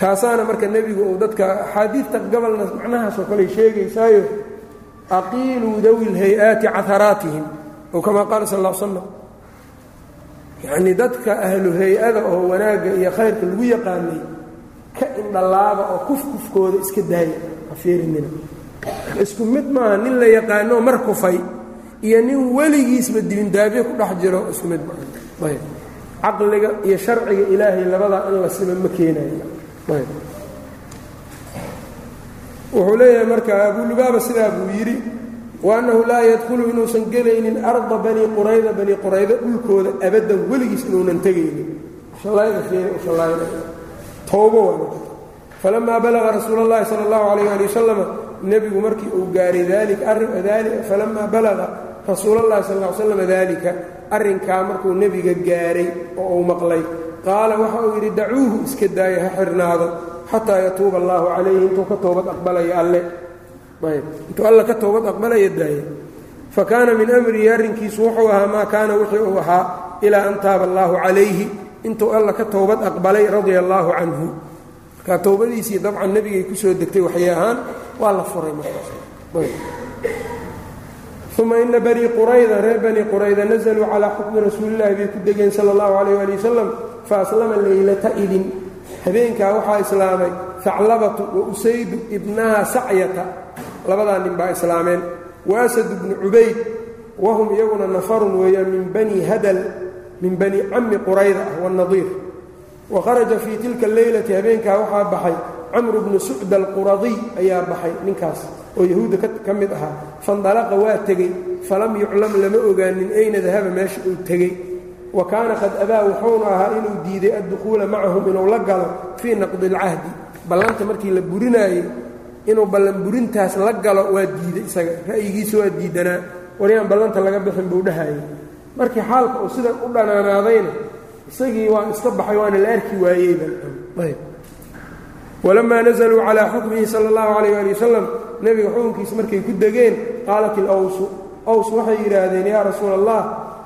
taasaana marka nebigu uu dadka axaadiidta gobolna macnahaasoo kale sheegaysaayo aqiiluu dawi lhay-aati caharaatihim ow kamaa qaala sal ll slam yacnii dadka ahlu hay'ada oo wanaagga iyo khayrka lagu yaqaanay ka indhalaaba oo kufkufkooda iska daaya afiirinina isku mid maaha nin la yaqaanoo mar kufay iyo nin weligiisba dibindaabyo ku dhex jiro isku mid maaha. Ayb caqliga iyo sharciga ilaahay labadaa in la sima ma keenayo wuxuu leeyahay marka abulubaaba sidaa buu yidhi wa annahu laa yadkhulu inuusan gelaynin arda bani qurayda bani qurayda dhulkooda abaddan weligiis inuunan tegaynin hallayda fiiri u shallaynaya towbo waa falamaa balaga rasuul اllahi salى اllahu alayh ali wasalama nebigu markii uu gaaray dalika falamaa balaga rasuul اllahi sal ll slam dalika arrinkaa markuu nebiga gaaray oo uu maqlay qaala waxa uu yidhi dacuuhu iska daaya ha xirnaado xataa yatuuba allahu calayhi. Intuu ka toobad aqbalaya alle. Intuu alla ka toobad aqbalaya daaya fa kaana min amrihi arrinkiisu wuxuu ahaa maa kaana wixii uu ahaa ilaa an taaba allaahu calayhi. Intuu alla ka toobad aqbalay radia allaahu canhu. Markaa towbadiisii dabcan nebigay ku soo degtay waxay ahaan waa la furay markaasuma ina banii qurayda reer banii qurayda nazaluu calaa xukmi rasuulillahi bay ku degeen sala allahu calayh ali wasalam fa aslama leylata idin. Habeenkaa waxaa islaamay haclabatu wa usaydu ibnaha sacyata. Labadaa nin baa islaameen. Wa asad bnu cubayd wahum iyaguna nafarun weeyaan min bani hadal min bani cammi qurayda ah waannadiir wa kharaja fii tilka alleylati habeenkaa waxaa baxay camru bnu sucda alquradiy ayaa baxay ninkaas oo yahuudda ka mid ahaa. Fandalaqa waa tegey falam yuclam lama ogaanin ayna dahaba meesha uu tegey wa kaana qad abaa wuxuuna ahaa inuu diiday addukhuula macahum inuu la galo fii naqdi alcahdi. Ballanta markii la burinaayey inuu ballan burintaas la galo waa diiday isaga. Ra'yigiisa waa diidanaa. Waryaan ballanta laga bixin buu dhahayay. Markii xaalka uu sidan u dhanaanaadayna isagii waa iska baxay waana la arki waayeyba walamaa nazaluu calaa xukmihi sala allahu calayh ali wasalam nebiga xukunkiisa markay ku degeen qaalat ilawsu aws waxay yidhaahdeen yaa rasuula allah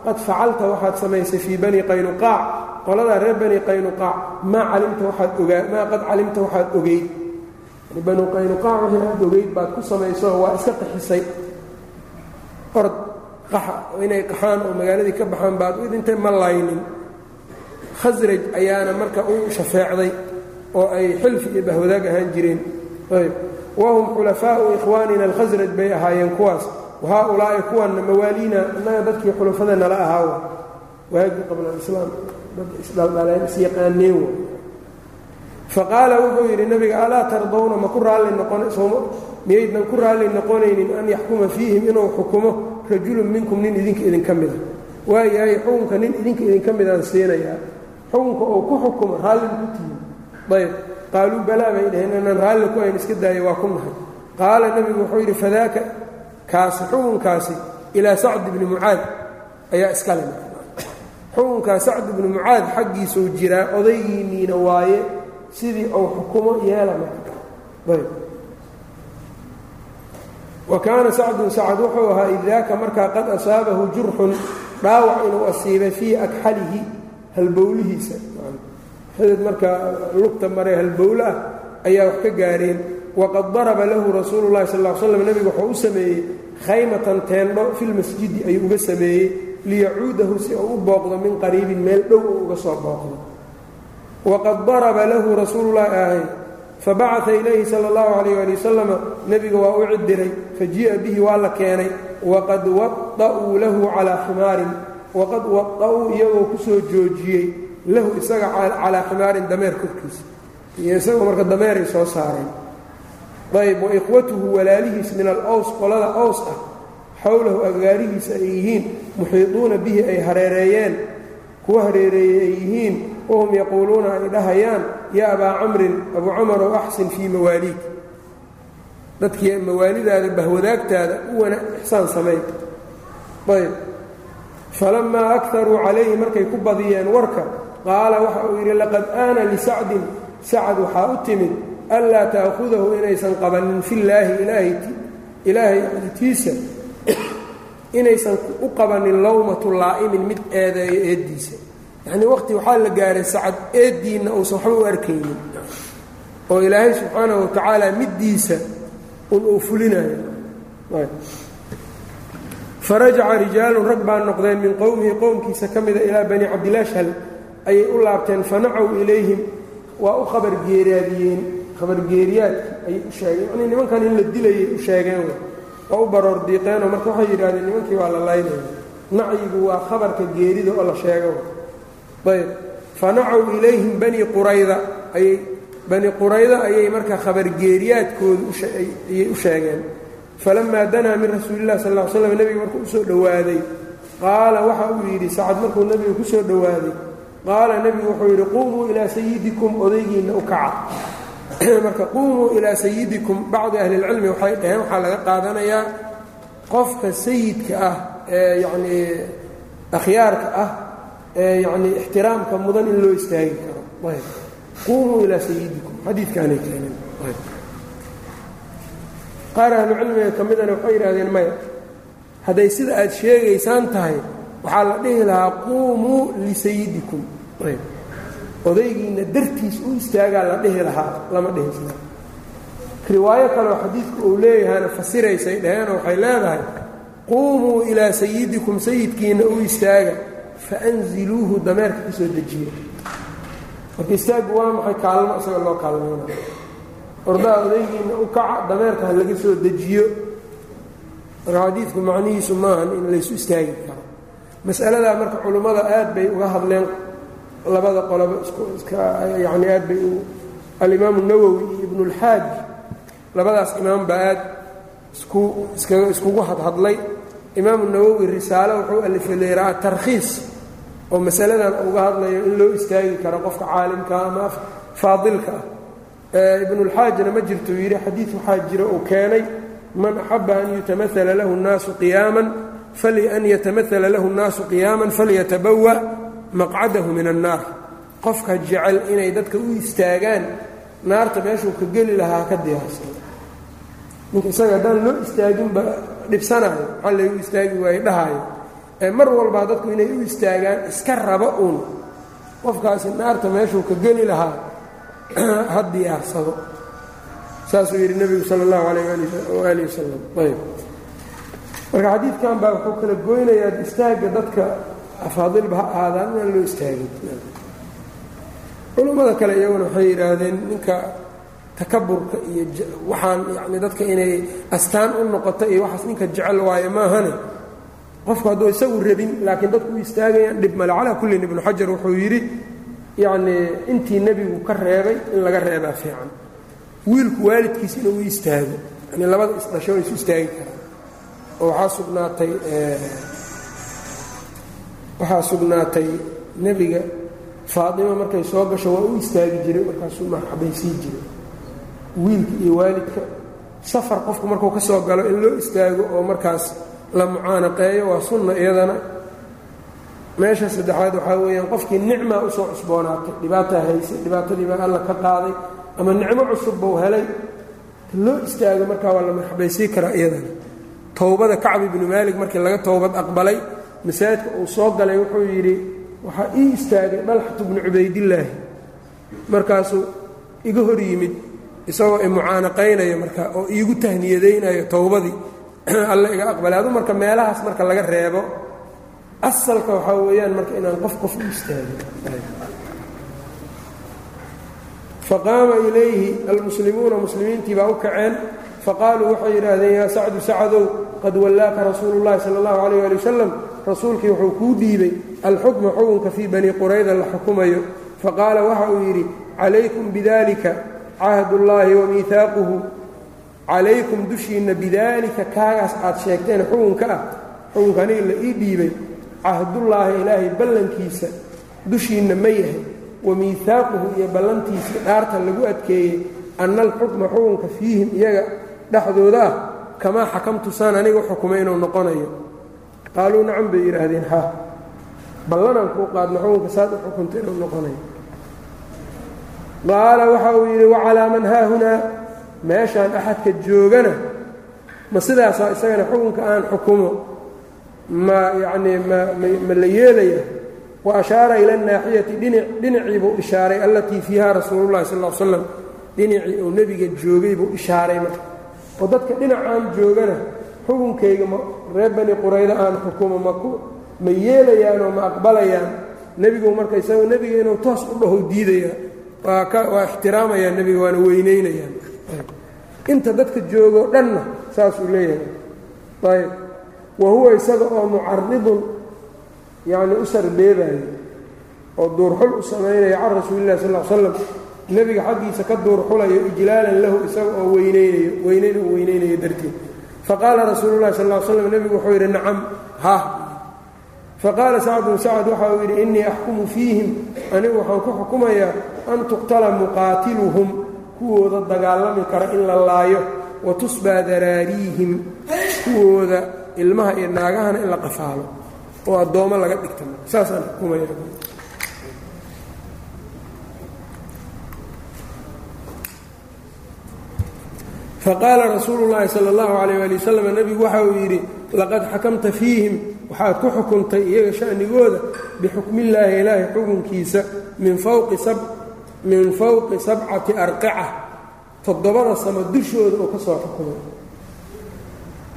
qad facalta waxaad samaysay fii bani qaynuqaac qoladaa reer bani qaynuqaac maa calimta waxaad ogaa maa qad calimta waxaad ogeyd banu qaynuqaac wixii aad ogeyd baad ku samayso waa iska qaxisay. Ord qaxa inay qaxaan oo magaaladii ka baxaan baad u dhintay ma laynin. Khasraj ayaana marka u shafeecday oo ay xilfi iyo bahwadaag ahaan jireen. Ayb wahum xulafaau ikhwaanina alkhasraj bay ahaayeen kuwaas wahaa-ulaa'i kuwanna mawaaliina innaga dadkii xulafada nala ahaawa waagii qabla alislaam dad isdhaldhaleen isyaqaaneen faqaala wuxuu yidhi nabiga alaa tardawna ma ku raalli noqon miyaydnan ku raalli noqonaynin an yaxkuma fiihim inuu xukumo rajulun minkum nin idinka idinka mida waayahay xukunka nin idinka idinka midaan siinayaa xukunka oo ku xukumo raalli ku tihin ayb qaaluu balaa bay dhaheen inaan raalli ku ayn iska daaya waa ku nahay qaala nebigu wuxuu yidhi fadaaka kaasi xukunkaasi ilaa sacd ibni mucaad ayaa iskale xukunkaa sacd ibni mucaad xaggiisuu jiraa odaygiinniina waaye sidii uu xukumo yeela wa kaana sacdun sacad wuxuu ahaa idaaka markaa qad asaabahu jurxun dhaawac inuu asiibay fii akxalihi halbowlihiisa. Xidid markaa lugta mare halbowle ah ayaa wax ka gaareen. Waqad daraba lahu rasuulu llahi sal l slam nebigu wuxuu u sameeyey khaymatan teendho filmasjidi ayuu uga sameeyey liyacuudahu si uu u booqdo min qariibin meel dhow oo uga soo booqdo. Waqad daraba lahu rasuululahi ahay fabacaa ilayhi sala allahu calayh ali wasalama nebiga waa u cidiray fajii'a bihi waa la keenay waqad wada'uu lahu calaa ximaarin waqad wada'uu iyagoo ku soo joojiyey lahu isaga calaa ximaarin dameer korkiisa. Iyo isagoo marka dameeray soo saareen ayb wa ikhwatuhu walaalihiis min al-ws qolada ows ah xowlahu agaarihiisa ay yihiin muxiiduuna bihi ay hareereeyeen kuwa hareereeyey ay yihiin wahum yaquuluuna ay dhahayaan yaa abaa camrin abuu camarow axsin fii mawaaliid. Dadkii mawaalidaada bahwadaagtaada u wana ixsaan samayn. Ayb falammaa akaruu calayhi markay ku badiyeen warka qaala waxa uu yidhi laqad aana lisacdin sacad waxaa u timid anlaa ta'khudahu inaysan qabanin fillaahi ilaahay tiisa inaysan u qabanin lowmatu laa'imin mid eedeeyo eeddiisa yacnii waqti waxaa la gaaray sacad eeddiinna uusan waxba u arkaynin oo ilaahay subxaanahu wa tacaala middiisa un uu fulinayo farajaca rijaalun rag baa noqdeen min qowmihi qowmkiisa ka mida ilaa bani cabdilashhal ayay u laabteen fanacow ilayhim waa u khabargeeraadiyeen khabargeeriyaadkii ayay u sheegeen. Yacnii nimankan in la dilayay u sheegeen waa u baroor diiqeenoo marka waxay yidhahdeen nimankii waa la laynaya nacyigu waa khabarka geerida oo la sheego ayb. Fanacow ilayhim bani qurayda ayay bani qurayda ayay marka khabargeeriyaadkooda ayay u sheegeen. Falamaa danaa min rasuuli lah sal l slam nebiga markuu u soo dhowaaday qaala waxa uu yidhi sacad markuu nebiga ku soo dhowaaday qaala nebigu wuxuu yidhi quumuu ilaa sayidikum odaygiinna u kaca *coughs* marka quumuu ilaa sayidikum bacdi ahlilcilmi waxay dhaheen waxaa laga qaadanayaa qofka sayidka ah ee yacnii akhyaarka ah ee yacnii ixtiraamka mudan in loo istaagi karo. Ayb. Quumuu ilaa sayidikum xadiidkaanay keeneen qaar ahlucilmiga ka midana waxay yidhahdeen maya hadday sida aad sheegaysaan tahay waxaa la dhihi lahaa quumuu lisayidikum odaygiinna dartiis u istaagaa la dhihi lahaa lama dhihisna riwaayo kaleoo xadiidku uu leeyahayna fasiraysay dhaheenoo waxay leedahay quumuu ilaa sayidikum sayidkiinna u istaaga faanziluuhu dameerka ka soo dejiya marka istaaggu waa maxay kaalmo isaga loo kaalmayna ordaha odaygiinna u kaca dameerka ha laga soo dejiyo. Marka xadiidku macnihiisu maahan in laysu istaagi karo. Masaladaa marka culummada aad bay uga hadleen labada qoloba yani aad bay alimaamu nawowi iyo ibnulxaaj labadaas imaam baa aad iskugu hadhadlay imaamu nawowi risaalo wuxuu alifay leeraa tarkhiis oo masaladan uga hadlayo in loo istaagi karo qofka caalimkaa ama faadilka. Ah ibnulxaajna ma jirtuu yidhi xadiid waxaa jira uu keenay man axaba an yutamaala lahu nnaasu qiyaaman an yatamaala lahu nnaasu qiyaaman falyatabawa maqcadahu min annaar. Qofka jecel inay dadka u istaagaan naarta meeshuu ka geli lahaa ka diyaarsado ninka isaga haddaan loo istaaginba dhibsanayo maxaa laygu istaagi waaye dhahaayo. Ee mar walbaa dadku inay u istaagaan iska raba uun. Qofkaasi naarta meeshuu ka geli lahaa *clears throat* ha diyaarsado. Saasuu yidhi nebigu sala allahu calayh waaalih wasalam ayb marka xadiidkan baa wuxuu kala goynayaa istaagga dadka afaadilba ha ahaadaan inaan loo istaagin culummada kale iyaguna waxay yidhaahdeen ninka takaburka iyo waxaan yani dadka inay astaan u noqoto iyo waxaas ninka jecel waayo maahane qofku hadduu isagu rabin laakiin dadku u istaagayaan dhib male calaa kullin ibnu xajar wuxuu yidhi yacnii intii nebigu ka reebay in laga reebaa fiican wiilku waalidkiis inuu u istaago yani labada isdhasho isu istaagi karaan oo waxaa sugnaatay waxaa sugnaatay nebiga faatima markay soo gasho waa u istaagi jiray markaasuu marxabaysii jiray. Wiilka iyo waalidka safar qofku markuu ka soo galo in loo istaago oo markaas la mucaanaqeeyo waa sunna iyadana. Meesha saddexaad waxaa weeyaan qofkii nicmaa u soo cusboonaatay dhibaataa haysay dhibaatadii baa alla ka qaaday ama nicmo cusub buu helay. Loo istaago markaa waa la marxabaysii karaa iyadana. Towbada kacb ibnu maalik markii laga towbad aqbalay masaajidka uu soo galay wuxuu yidhi waxaa ii istaagay dhalxatu bnu cubaydillaahi. Markaasuu iga hor yimid isagoo i mucaanaqaynayo marka oo iigu tahniyadaynayo towbadii *clears throat* alla iga aqbalay. Adu marka meelahaas marka laga reebo asalka waxaa weeyaan marka inaan qof qof u istaagin. Faqaama ilayhi almuslimuuna muslimiintii baa u kaceen. Faqaaluu waxay yidhaahdeen yaa sacdu sacadow qad wallaaka rasuulu llahi sala allahu calayh ali wasalam rasuulkii wuxuu kuu dhiibay alxukma xukunka fii bani qurayda la xukumayo. Faqaala waxa uu yidhi calaykum bidalika cahdullaahi wa miihaaquhu calaykum dushiinna bidaalika kaagaas aad sheegteen xukunka ah. Xukunka aniga la ii dhiibay cahdullaahi ilaahay ballankiisa dushiinna ma yahay wa miihaaquhu iyo ballantiisii dhaarta lagu adkeeyey anna alxukma xukunka fiihim iyaga dhexdooda ah kamaa xakamtu saan aniga xukumay inuu noqonayo qaaluu nacam bay yidhaahdeen ha ballanaan kuu qaadna xukunka saad u xukunta inuu noqonayo qaala waxa uu yidhi wacalaa man haahunaa meeshaan axadka joogana ma sidaasaa isagana xukunka aan xukumo ma yacnii mma la yeelaya wa ashaara ila annaaxiyati dhinic dhinacii buu ishaaray allatii fiiha rasuulullahi sal l slam dhinacii uu nebiga joogay buu ishaaray marka oo dadka dhinacaan joogana xukunkayga ma reer bani quraydo aan xukumo maku ma yeelayaanoo ma aqbalayaan. Nebigu marka isagoo nebiga inuu toos u dhaho diidaya waa ka waa ixtiraamayaa nebiga waana weynaynayaan. Inta dadka joogoo dhanna saasuu leeyahay. Ayb wa huwa isaga oo mucaridun yacni u sarbeebayo oo duurxul u samaynaya can rasuulillahi sal l slam nebiga xaggiisa ka duurxulayo ijlaalan lahu isaga oo weynaynayo weynayn uu weynaynayo darteed faqaala rasuulu llahi sal l slam nebigu wuxuu yidhi nacam ha. Faqaala sacdun sacad waxa uu yidhi innii axkumu fiihim anigu waxaan ku xukumayaa an tuqtala muqaatiluhum kuwooda dagaalami kara in la laayo wa tusbaa daraariihim kuwooda ilmaha iyo naagahana in la qafaalo oo addoommo laga dhigta saasaan xukumaya faqaala rasuulu llaahi sala allahu calayh ali wasalam nebigu waxa uu yidhi laqad xakamta fiihim. Waxaad ku xukuntay iyaga sha'nigooda bixukmillaahi ilaahay xukunkiisa min fawqi sabcati arqica toddobada samo dushooda oo ka soo xukumay.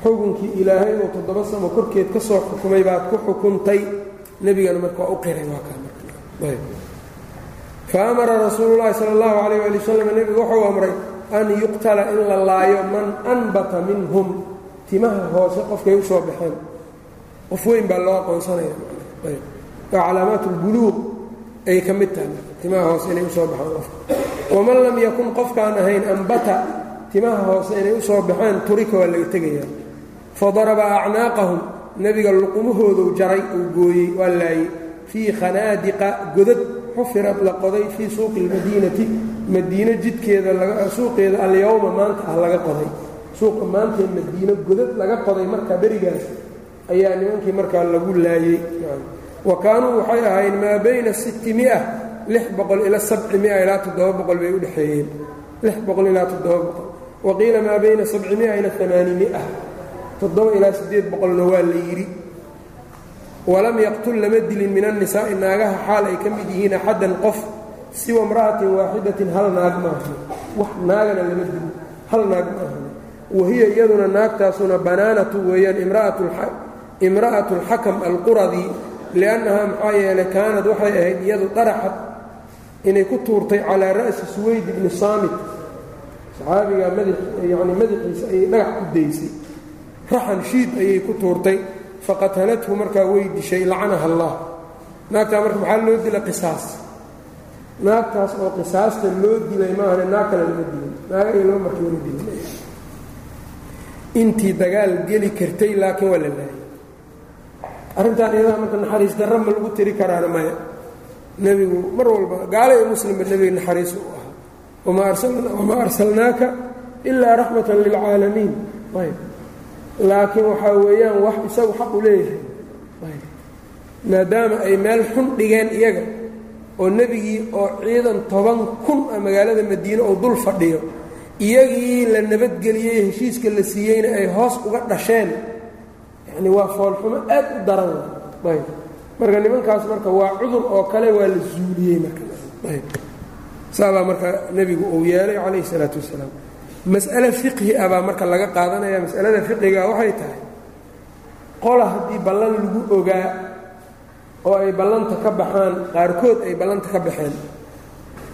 Xukunkii ilaahay oo toddoba samo korkeed ka soo xukumay baad ku xukuntay. Nebigana marka waa u qiray waa kaa fa amara rasuulu llaahi sala allahu calayh ali wasalam nebigu wuxuu amray an yuqtala in la laayo man anbata minhum. Timaha hoose qofkay u soo baxeen. Qof weyn baa loo aqoonsanaya. Waa calaamaat اlbuluuq ay ka mid tahay. Timaha hoose inay u soo baxaan qofka. Waman lam yakun qofkaan ahayn ambata timaha hoose inay u soo baxeen turika waa laga tegayaa. Fadaraba acnaaqahum. Nebiga luqumahooduu jaray uu gooyey waa laayey fii khanaadiqa godad xufirad la qoday fii suuqi اlmadiinati madiino jidkeeda suuqeeda alyowma maanta ah laga qoday. Suuqa maantee madiino godad laga qoday markaa berigaas ayaa nimankii markaa lagu laayey wa kaanuu waxay ahayn maa bayna sittimia lix boqol ila sabcimia ilaa toddoba boqol bay u dhexeeyeen. Lix boqol ilaa toddoba boqol. Wa qiila maa bayna sabcimia ila amaanimia toddoba ilaa siddeed boqolna waa la yidhi. Walam yaqtul lama dilin min annisaa'i naagaha xaal ay ka mid yihiin axaddan qof siwa imra'atin waaxidatin hal naag maahan wax naagana lama dilin hal naag maahan wahiya iyaduna naagtaasuna banaanatu weeyaan imra'atu alxakam alquradi liannahaa maxaa yeelay kaanad waxay ahayd iyadu daraxad inay ku tuurtay calaa ra'si suwayd ibni saamit. Saxaabigaa yani madaxiisa ayay dhagax ku daysay. Raxan shiid ayay ku tuurtay. Faqatalathu markaa way dishay lacanaha allah. Naagtaa marka maxaa loo dila qisaas naagtaas oo qisaasta loo dilay maahane naag kale lama dilin. Naagay loo markii la dilay intii dagaal geli kartay laakiin waa la laayay. Arrintan iyadaha marka naxariis darra ma lagu tiri karaana maya. Nebigu mar walba gaala muslimba nebiga naxariis u ahaa. Wamaa arsalnaaka ilaa raxmatan lilcaalamiin laakiin waxaa weeyaan wax isagu xaq u leeyahay. Maadaama ay meel xun dhigeen iyaga oo nebigii oo ciidan toban kun ah magaalada madiine oo dul fadhiyo iyagii la nabadgeliyey heshiiska la siiyeyna ay hoos uga dhasheen. Yacni waa foolxumo aad u daran. Ayb. Marka nimankaas marka waa cudur oo kale waa la zuuliyey markaayb saabaa marka nebigu uu yeelay calayhi isalaatu wassalaam mas'ale fiqhi ah baa marka laga qaadanaya mas'alada fiqhiga waxay tahay qola haddii ballan lagu ogaa oo ay ballanta ka baxaan qaarkood ay ballanta ka baxeen.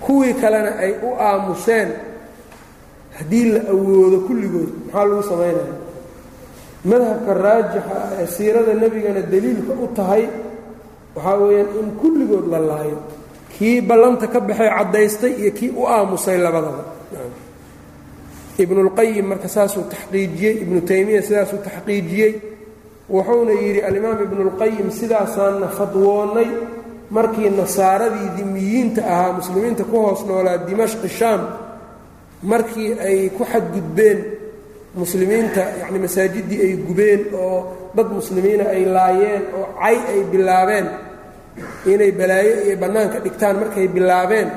Kuwii kalena ay u aamuseen haddii la awoodo kulligood maxaa lagu samaynaya madhabka raajixa ah ee siirada nebigana daliilka u tahay waxaa weeyaan in kulligood la laayo kii ballanta ka baxay caddaystay iyo kii u aamusay labadaba. Ibnulqayim marka saasuu taxqiijiyey ibnu taymiya sidaasuu taxqiijiyey wuxuuna yidhi alimaam ibnulqayim sidaasaanna fadwoonnay markii nasaaradii dimiyiinta ahaa muslimiinta ku hoos noolaa dimashqi shaam markii ay ku xadgudbeen muslimiinta yacni masaajiddii ay gubeen oo dad muslimiina ay laayeen oo cay ay bilaabeen inay balaayo iyo bannaanka dhigtaan markay bilaabeen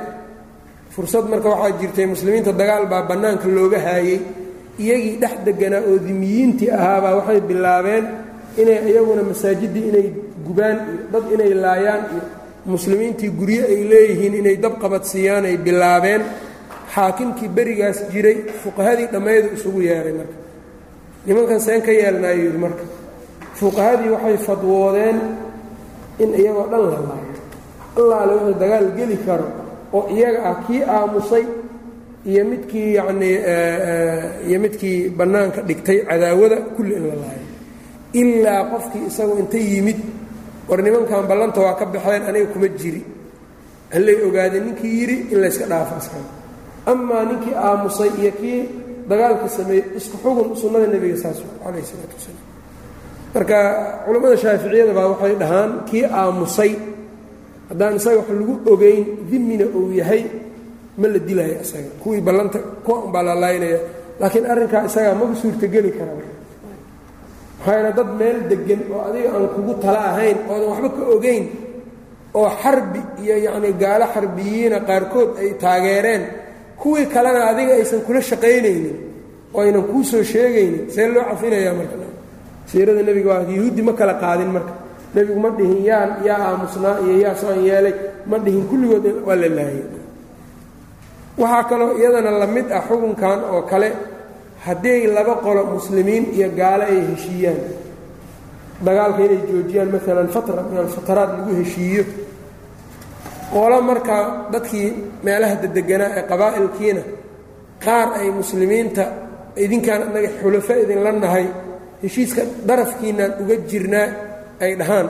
fursad marka waxaa jirtay muslimiinta dagaal baa bannaanka looga haayey iyagii dhex deganaa oo dimiyiintii ahaabaa waxay bilaabeen inay iyaguna masaajiddii inay gubaan iyo dad inay laayaan iyo muslimiintii guryo ay leeyihiin inay dab qabadsiiyaan ay bilaabeen xaakimkii berigaas jiray fuqahadii dhammaydu isugu yeehay marka. Nimankan seen ka yeelnaayo yidhi marka fuqahadii waxay fadwoodeen in iyagoo dhan la laayo allaale wuxuu dagaal geli karo oo iyaga ah kii aamusay iyo midkii yacnii iyo midkii bannaanka dhigtay cadaawada kulli in la laayo ilaa qofkii isagu inta yimid war nimankan ballanta waa ka baxeen aniga kuma jiri. Hallay ogaadeen ninkii yidhi in layska dhaafo askana amaa ninkii aamusay iyo kii dagaalka sameeyey isku xugun sunnada nebiga saas calayh isalaatu wasalaam. Marka culammada shaaficiyada baa waxay dhahaan kii aamusay haddaan isaga wax lagu ogeyn dimina uu yahay ma la dilaayo isaga kuwii ballanta kuwa unbaa la laaynaya laakiin arrinkaa isagaa maba suurtogeli karaa maxaa dad meel deggan oo adiga aan kugu tala ahayn oodan waxba ka ogeyn oo xarbi iyo yacnii gaalo xarbiyiina qaarkood ay taageereen kuwii kalena adiga aysan kula shaqaynaynin oo aynan kuu soo sheegaynin. See loo cafinayaa marka. Siirada nebiga waa yuhuuddi ma kala qaadin marka. Nebigu ma dhihin yaa yaa aamusnaa iyo yaa saan yeelay ma dhihin kulligood waa la laayay. Waxaa kaloo iyadana la mid ah xukunkan oo kale haddii laba qolo muslimiin iyo gaalo ay heshiiyaan. Dagaalka inay joojiyaan maalan fatra min alfataraat lagu heshiiyo. Qolo markaa dadkii meelaha dedeganaa ee qabaa'ilkiina qaar ay muslimiinta idinkaan anaga xulafo idinla nahay heshiiska darafkiinaan uga jirnaa ay dhahaan.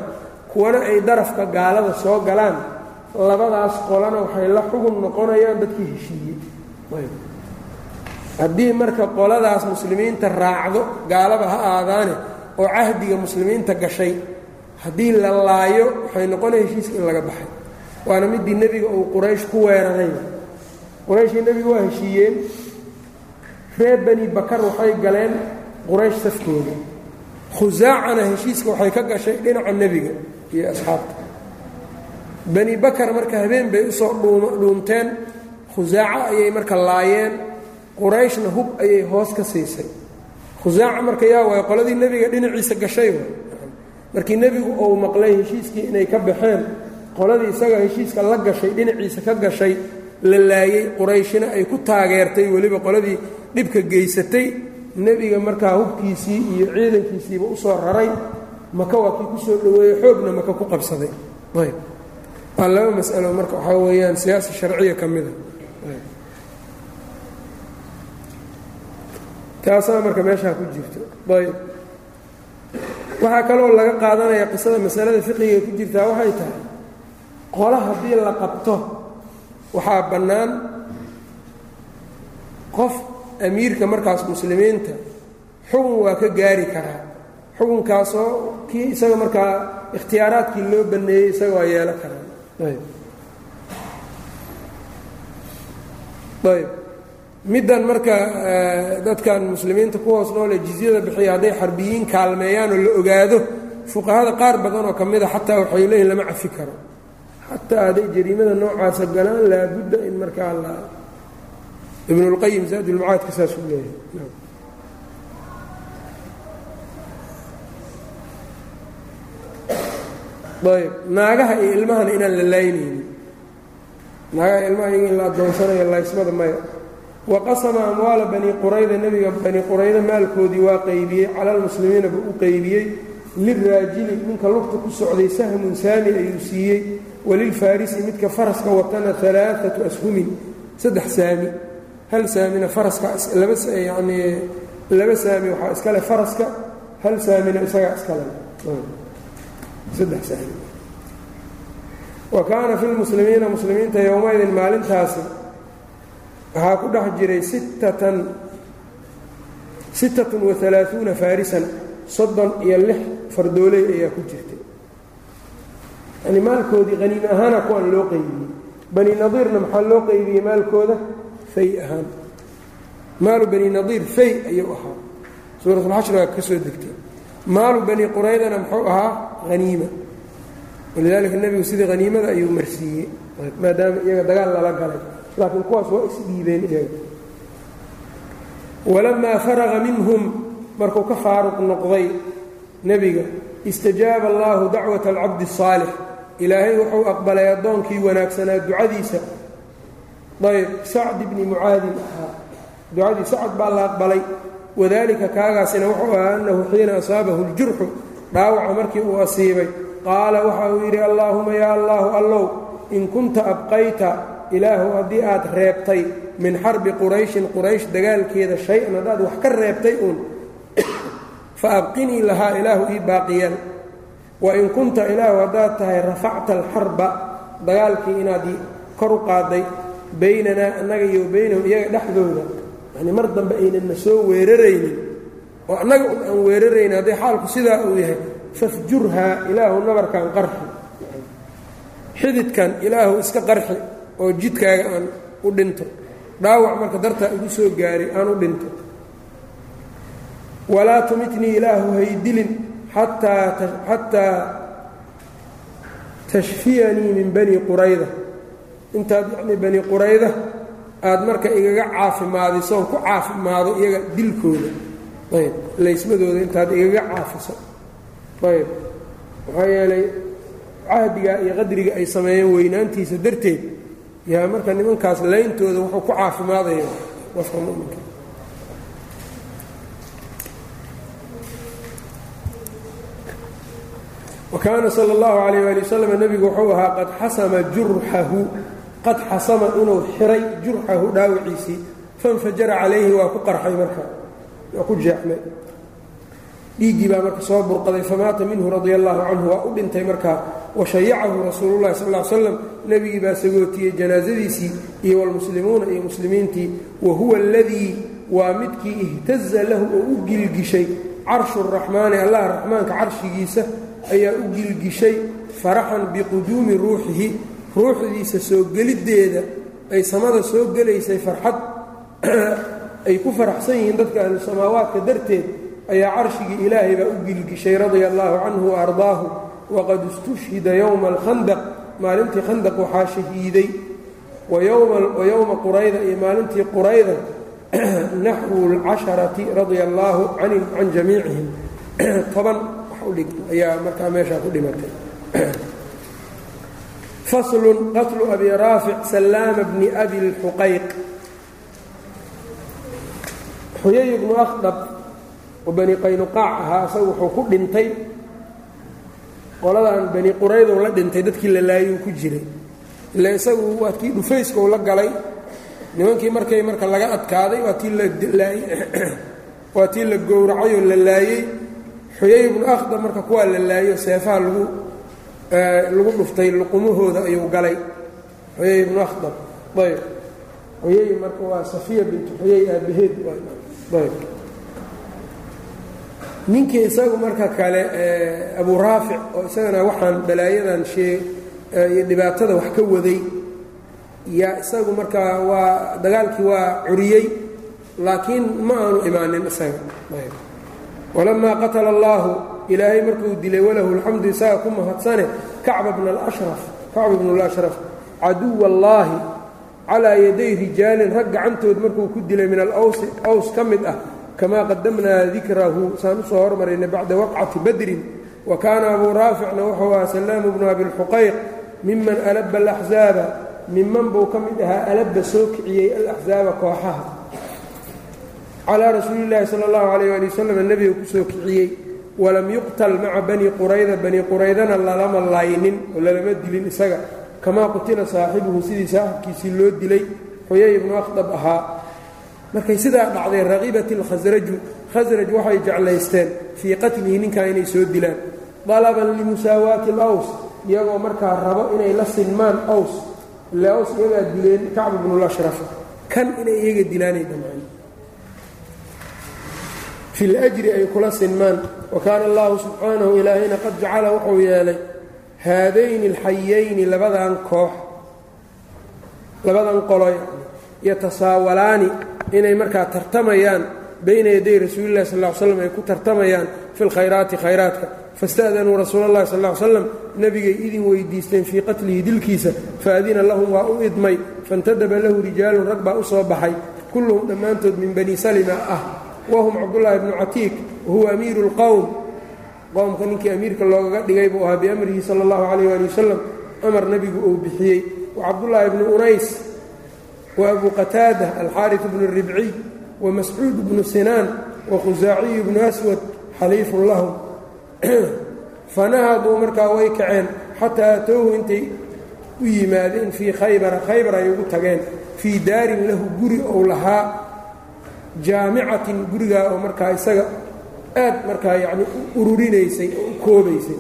Kuwana ay darafka gaalada soo galaan labadaas qolana waxay la xugun noqonayaan dadkii heshiiyey haddii marka qoladaas muslimiinta raacdo gaalaba ha aadaane oo cahdiga muslimiinta gashay haddii la laayo waxay noqonaya heshiiska in laga baxay. Waana midii nebiga uu quraysh ku weeraray qurayshii nebiga waa heshiiyeen. Reer bani bakar waxay galeen quraysh safkooda khusaacana heshiiska waxay ka gashay dhinaca nebiga iyo asxaabta. Bani bakar marka habeen bay u soo dhuunteen. Khusaaco ayay marka laayeen qurayshna hub ayay hoos ka siisay. Khusaaca marka yaa waay qoladii nebiga dhinaciisa gashay markii nebigu uu maqlay heshiiskii inay ka baxeen qoladii isaga heshiiska la gashay dhinaciisa ka gashay la laayey qurayshina ay ku taageertay weliba qoladii dhibka geysatay. Nebiga markaa hubkiisii iyo ciidankiisiiba u soo raray. Maka waa kii ku soo dhoweeyey xoogna maka ku qabsaday. Ayb. Waa laba masalo marka waxaa weeyaan siyaasa sharciya ka mida taasaa marka meeshaa ku jirto. Ayb waxaa kaloo laga qaadanaya qisada masalada fiqiga ku jirtaa waxay tahay qola haddii la qabto waxaa bannaan qof amiirka markaas muslimiinta xukun waa ka gaari karaa. Xukunkaasoo kii isaga markaa ikhtiyaaraadkii loo baneeyey isaga waa yeelan karaa. Ayb ayb middan marka dadkan muslimiinta ku hoos noole jizyada bixiya hadday xarbiyiin kaalmeeyaan oo la ogaado fuqahada qaar badan oo ka mida xataa waxay leeyihiin lama cafi karo. Xataa hadday jariimada noocaasa galaan laabudda in markaa la ibnulqayim zaadulmacaadka saasuu leeyahay. Ayb naagaha iyo ilmahana inaan la laaynaynin naagaha ilmaha in la addoonsanayo laysmada maya wa qasama amwaala bani qurayda nebiga bani qurayda maalkoodii waa qaybiyey cala almuslimiina buu u qaybiyey. Liraajili ninka lugta ku socday sahmun saami ayuu siiyey. Walilfaarisi midka faraska watana alaaatu ashumin saddex saami. Hal saamina faraska laba yanii laba saami waxaa iskale faraska hal saamina isagaa iskale. Saddex saami. Wa kaana fi lmuslimiina muslimiinta yowmaydin maalintaasi waxaa ku dhex jiray sittatan sittatun wa alaaثuuna faarisan soddon iyo lix fardooley ayaa ku jirtay. Yani maalkoodii haniim ahaana kuwaan loo qeybiyey bani nadiirna maxaa loo qeybiyey maalkooda? Fay ahaan. Maalu bani nadiir fay ayuu ahaa. Suuratulxashri waa ka soo degtay. Maalu bani quraydana muxuu ahaa haniima walidaalika nebigu sidii haniimada ayuu marsiiyey maadaama iyaga dagaal lala galay laakiin kuwaas waa isdhiibeen iyaga walamaa faraqa minhum markuu ka faaruq noqday nebiga istajaaba allaahu dacwata alcabdi الsaalix ilaahay wuxuu aqbalay addoonkii wanaagsanaa ducadiisa ayb sacd bni mucaadin ahaa ducadii sacd baa la aqbalay wadalika kaagaasina wuxuu ahaa annahu xiina asaabahu اljurxu dhaawaca markii uu asiibay qaala waxa uu yidhi allaahuma yaa allaahu allow in kunta abqayta ilaahu haddii aad reebtay min xarbi qurayshin quraysh dagaalkeeda shay-an haddaad wax ka reebtay uun *coughs* fa abqinii lahaa ilaahu ii baaqiyaan wa in kunta ilaahu haddaad tahay rafacta alxarba dagaalkii inaad kor u qaaday baynanaa annaga iyo baynahum iyaga dhexdooda yani mar dambe aynanna soo weeraraynin oo annaga un aan weeraraynin hadday xaalku sidaa uu yahay fafjurhaa ilaahu nabarkan qarxi. Xididkan ilaahu iska qarxi oo jidkaaga aan u dhinto. Dhaawac marka dartaa igu soo gaaray aan u dhinto. Walaa tumitnii ilaahu haydilin xataa tashfiyanii min bani qurayda. Intaad yacnii bani qurayda aad marka igaga caafimaadisoon ku caafimaado iyaga dilkooda. Ayb laysmadooda intaad igaga caafiso. Ayb maxaa yeelay cahdigaa iyo qadriga ay sameeyeen weynaantiisa darteed yaa marka nimankaas layntooda wuxuu ku caafimaadaya qofka muminka. Wa kaana sala allahu calayh waali wasalam nebigu wuxuu ahaa qad xasama jurxahu qad xasama inuu xiray jurxahu dhaawiciisii fainfajara calayhi waa ku qarxay marka waa ku jeexmay. Dhiiggii baa marka soo burqaday famaata minhu radia allahu canhu waa u dhintay markaa washayacahu rasuulu llahi sal l slam nebigii baa sagootiyey janaasadiisii iyo walmuslimuuna iyo muslimiintii wa huwa aladii waa midkii ihtaza lahu oo u gilgishay carshu raxmaani allah raxmaanka carshigiisa ayaa u gilgishay faraxan biquduumi ruuxihi ruuxdiisa soo geliddeeda ay samada soo gelaysay farxad *clears throat* ay ku faraxsan yihiin dadka ahlu samaawaadka darteed ayaa carshigii ilaahay baa u gilgishay radia allaahu canhu wa ardaahu waqad istushhida yowma alkhandaq maalintii khandaq waxaa shahiiday wa yowma qurayda iyo maalintii qurayda naxwu lcasharati radia allaahu can jamiicihim toban ayaa markaa meeshaa ku dhimatay faslun qatlu abi raafic sallaama bni abi lxuqayq xuyay ibnu akhdab oo bani qaynuqaac ahaa isagu wuxuu ku dhintay qoladan bani quraydow la dhintay dadkii la laayuu ku jiray. Ila isagu waa kii dhufayskau la galay. Nimankii markay marka laga adkaaday waa tii *clears throat* waa tii la gowracay oo la laayey xuyay ibnu akhdab marka kuwaa la laayo seefaha lagu lagu dhuftay luqumahooda ayuu galay. Xuyay ibnu akhdab ayb xuyay marka waa safiya bintu xuyay aabaheed ayb ninkii isagu marka kale abu raafic oo isagana waxaan balaayadan shee iyo dhibaatada wax ka waday yaa isagu markaa waa dagaalkii waa curiyey laakiin ma aanu imaanin isaga. Walamaa qatala allaahu ilaahay markuu dilay walahu alxamdu isaga ku mahadsane kacba bna alashraf kacba bnu lashraf caduwa allaahi calaa yaday rijaalin rag gacantood markuu ku dilay min alawsi aws ka mid ah kamaa qadamnaa dikrahu saan u soo hormarayna bacda waqcati badrin wa kaana abuu raaficna wuxuu aha salaamu bnu abilxuqayq miman alaba alaxzaaba miman buu ka mid ahaa alaba soo kiciyey alaxzaaba kooxaha calaa rasuuli llaahi sala allahu calayh ali wasalam nebiga ku soo kiciyey walam yuqtal maca bani qurayda bani quraydana lalama laynin oo lalama dilin isaga kamaa qutila saaxibuhu sidii saaxibkiisii loo dilay xuyay ibnu akhdab ahaa markay sidaa dhacday raqibat alkhasraju khasraj waxay jeclaysteen fii qatlihi ninkaa inay soo dilaan. Dalaban limusaawaati alaws iyagoo markaa rabo inay la sinmaan aws. Ile aws iyagaa dileen kacb bnulashraf kan inay iyaga dilaanay dhamaan fi ljri ay kula sinmaan. Wa kaana allahu subxaanahu ilaahayna qad jacala wuxuu yeelay haadayni alxayayni labadan koox labadan qolo yatasaawalaani inay markaa tartamayaan bayna yaday rasuulilahi sal l slam ay ku tartamayaan fi lkhayraati khayraatka fastaadanuu rasuul allahi sal l slam nebigay idin weydiisteen fii qatlihi dilkiisa faadina lahum waa u idmay faintadaba lahu rijaalun rag baa u soo baxay kulluhum dhammaantood min bani salima ah. Wahum cabdullaahi bnu catiik wahuwa amiiru lqowm qowmka ninkii amiirka loogaga dhigay buu ahaa biamrihi sala allahu calayh waali wasalam amar nebigu uu bixiyey. Wa cabdullaahi bnu unays wa abu qataada alxaariث bnu ribciy wa mascuud bnu sinaan wa khusaaciyu bnu aswad xaliifun lahum fanahaduu markaa way kaceen xataa atowhu intay u yimaadeen fii khaybara khaybar ay ugu tageen fii daarin lahu guri ou lahaa jaamicatin gurigaa oo markaa isaga aad markaa yacni u ururinaysay oo u koobaysay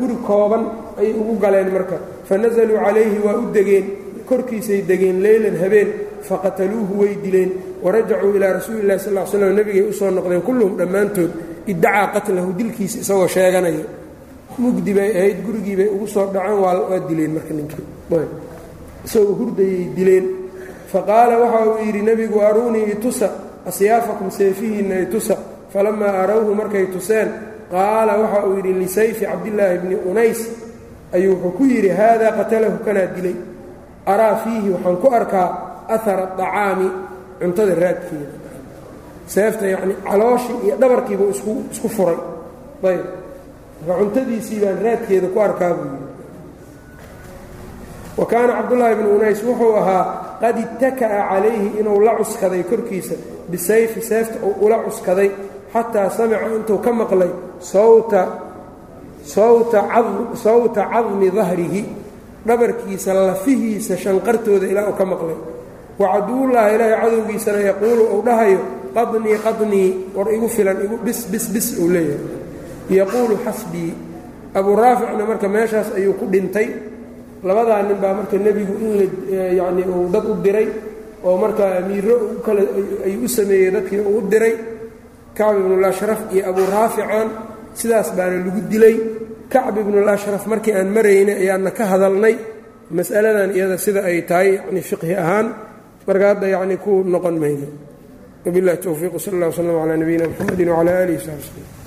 guri kooban ayay ugu galeen marka fanazaluu calayhi waa u degeen korkiisay degeen leylan habeen faqataluuhu way dileen warajacuu ilaa rasuuli illahi sal slam nebigay u soo noqdeen kulluhum dhammaantood iddacaa qatlahu dilkiisa isagoo sheeganaya mugdi bay ahayd gurigii bay ugu soo dhaceen waa dileen marka ninkii. Isagoo hurdayay dileen. Faqaala waxa uu yidhi nebigu aruunii itusa asyaafakum seefihiinna itusa. Falamaa arawhu markay tuseen qaala waxa uu yidhi lisayfi cabdillaahi bni unays. Ayuu wuxuu ku yidhi haadaa qatalahu kanaa dilay araa fiihi waxaan ku arkaa ahara acaami cuntada raadkeeda. Seefta yacni calooshii iyo dhabarkiibu isku isku furay. Ayb. Marka cuntadiisii baan raadkeeda ku arkaa buu yidhi. Wa kaana cabdullaahi bnu unays wuxuu ahaa qad ittaka'a calayhi inuu la cuskaday korkiisa bisayfi seefta uu ula cuskaday xataa samica intuu ka maqlay sawta sawta cadmi dahrihi dhabarkiisa lafihiisa shanqartooda ilaa uu ka maqlay. Wa caduwullaahi ilaahay cadowgiisana yaquulu uu dhahayo qadnii qadnii war igu filan igu bis bis bis uu leeyahay. Yaquulu xasbii. Abuu raaficna marka meeshaas ayuu ku dhintay. Labadaa nin baa marka nebigu in la yacni uu dad u diray oo markaa amiiro kale ayuu u sameeyey dadkii uu u diray. Kacb ibnulashraf iyo abuu raafican sidaas baana lagu dilay kacb ibnulashraf markii aan maraynay ayaanna ka hadalnay mas'aladan iyada sida ay tahay yani fiqhi ahaan. Marka hadda yacni ku noqon mayno wabillahi towfiiq sal allah w sllam calaa nabiyina mxamedi wcala alihi saxbi slm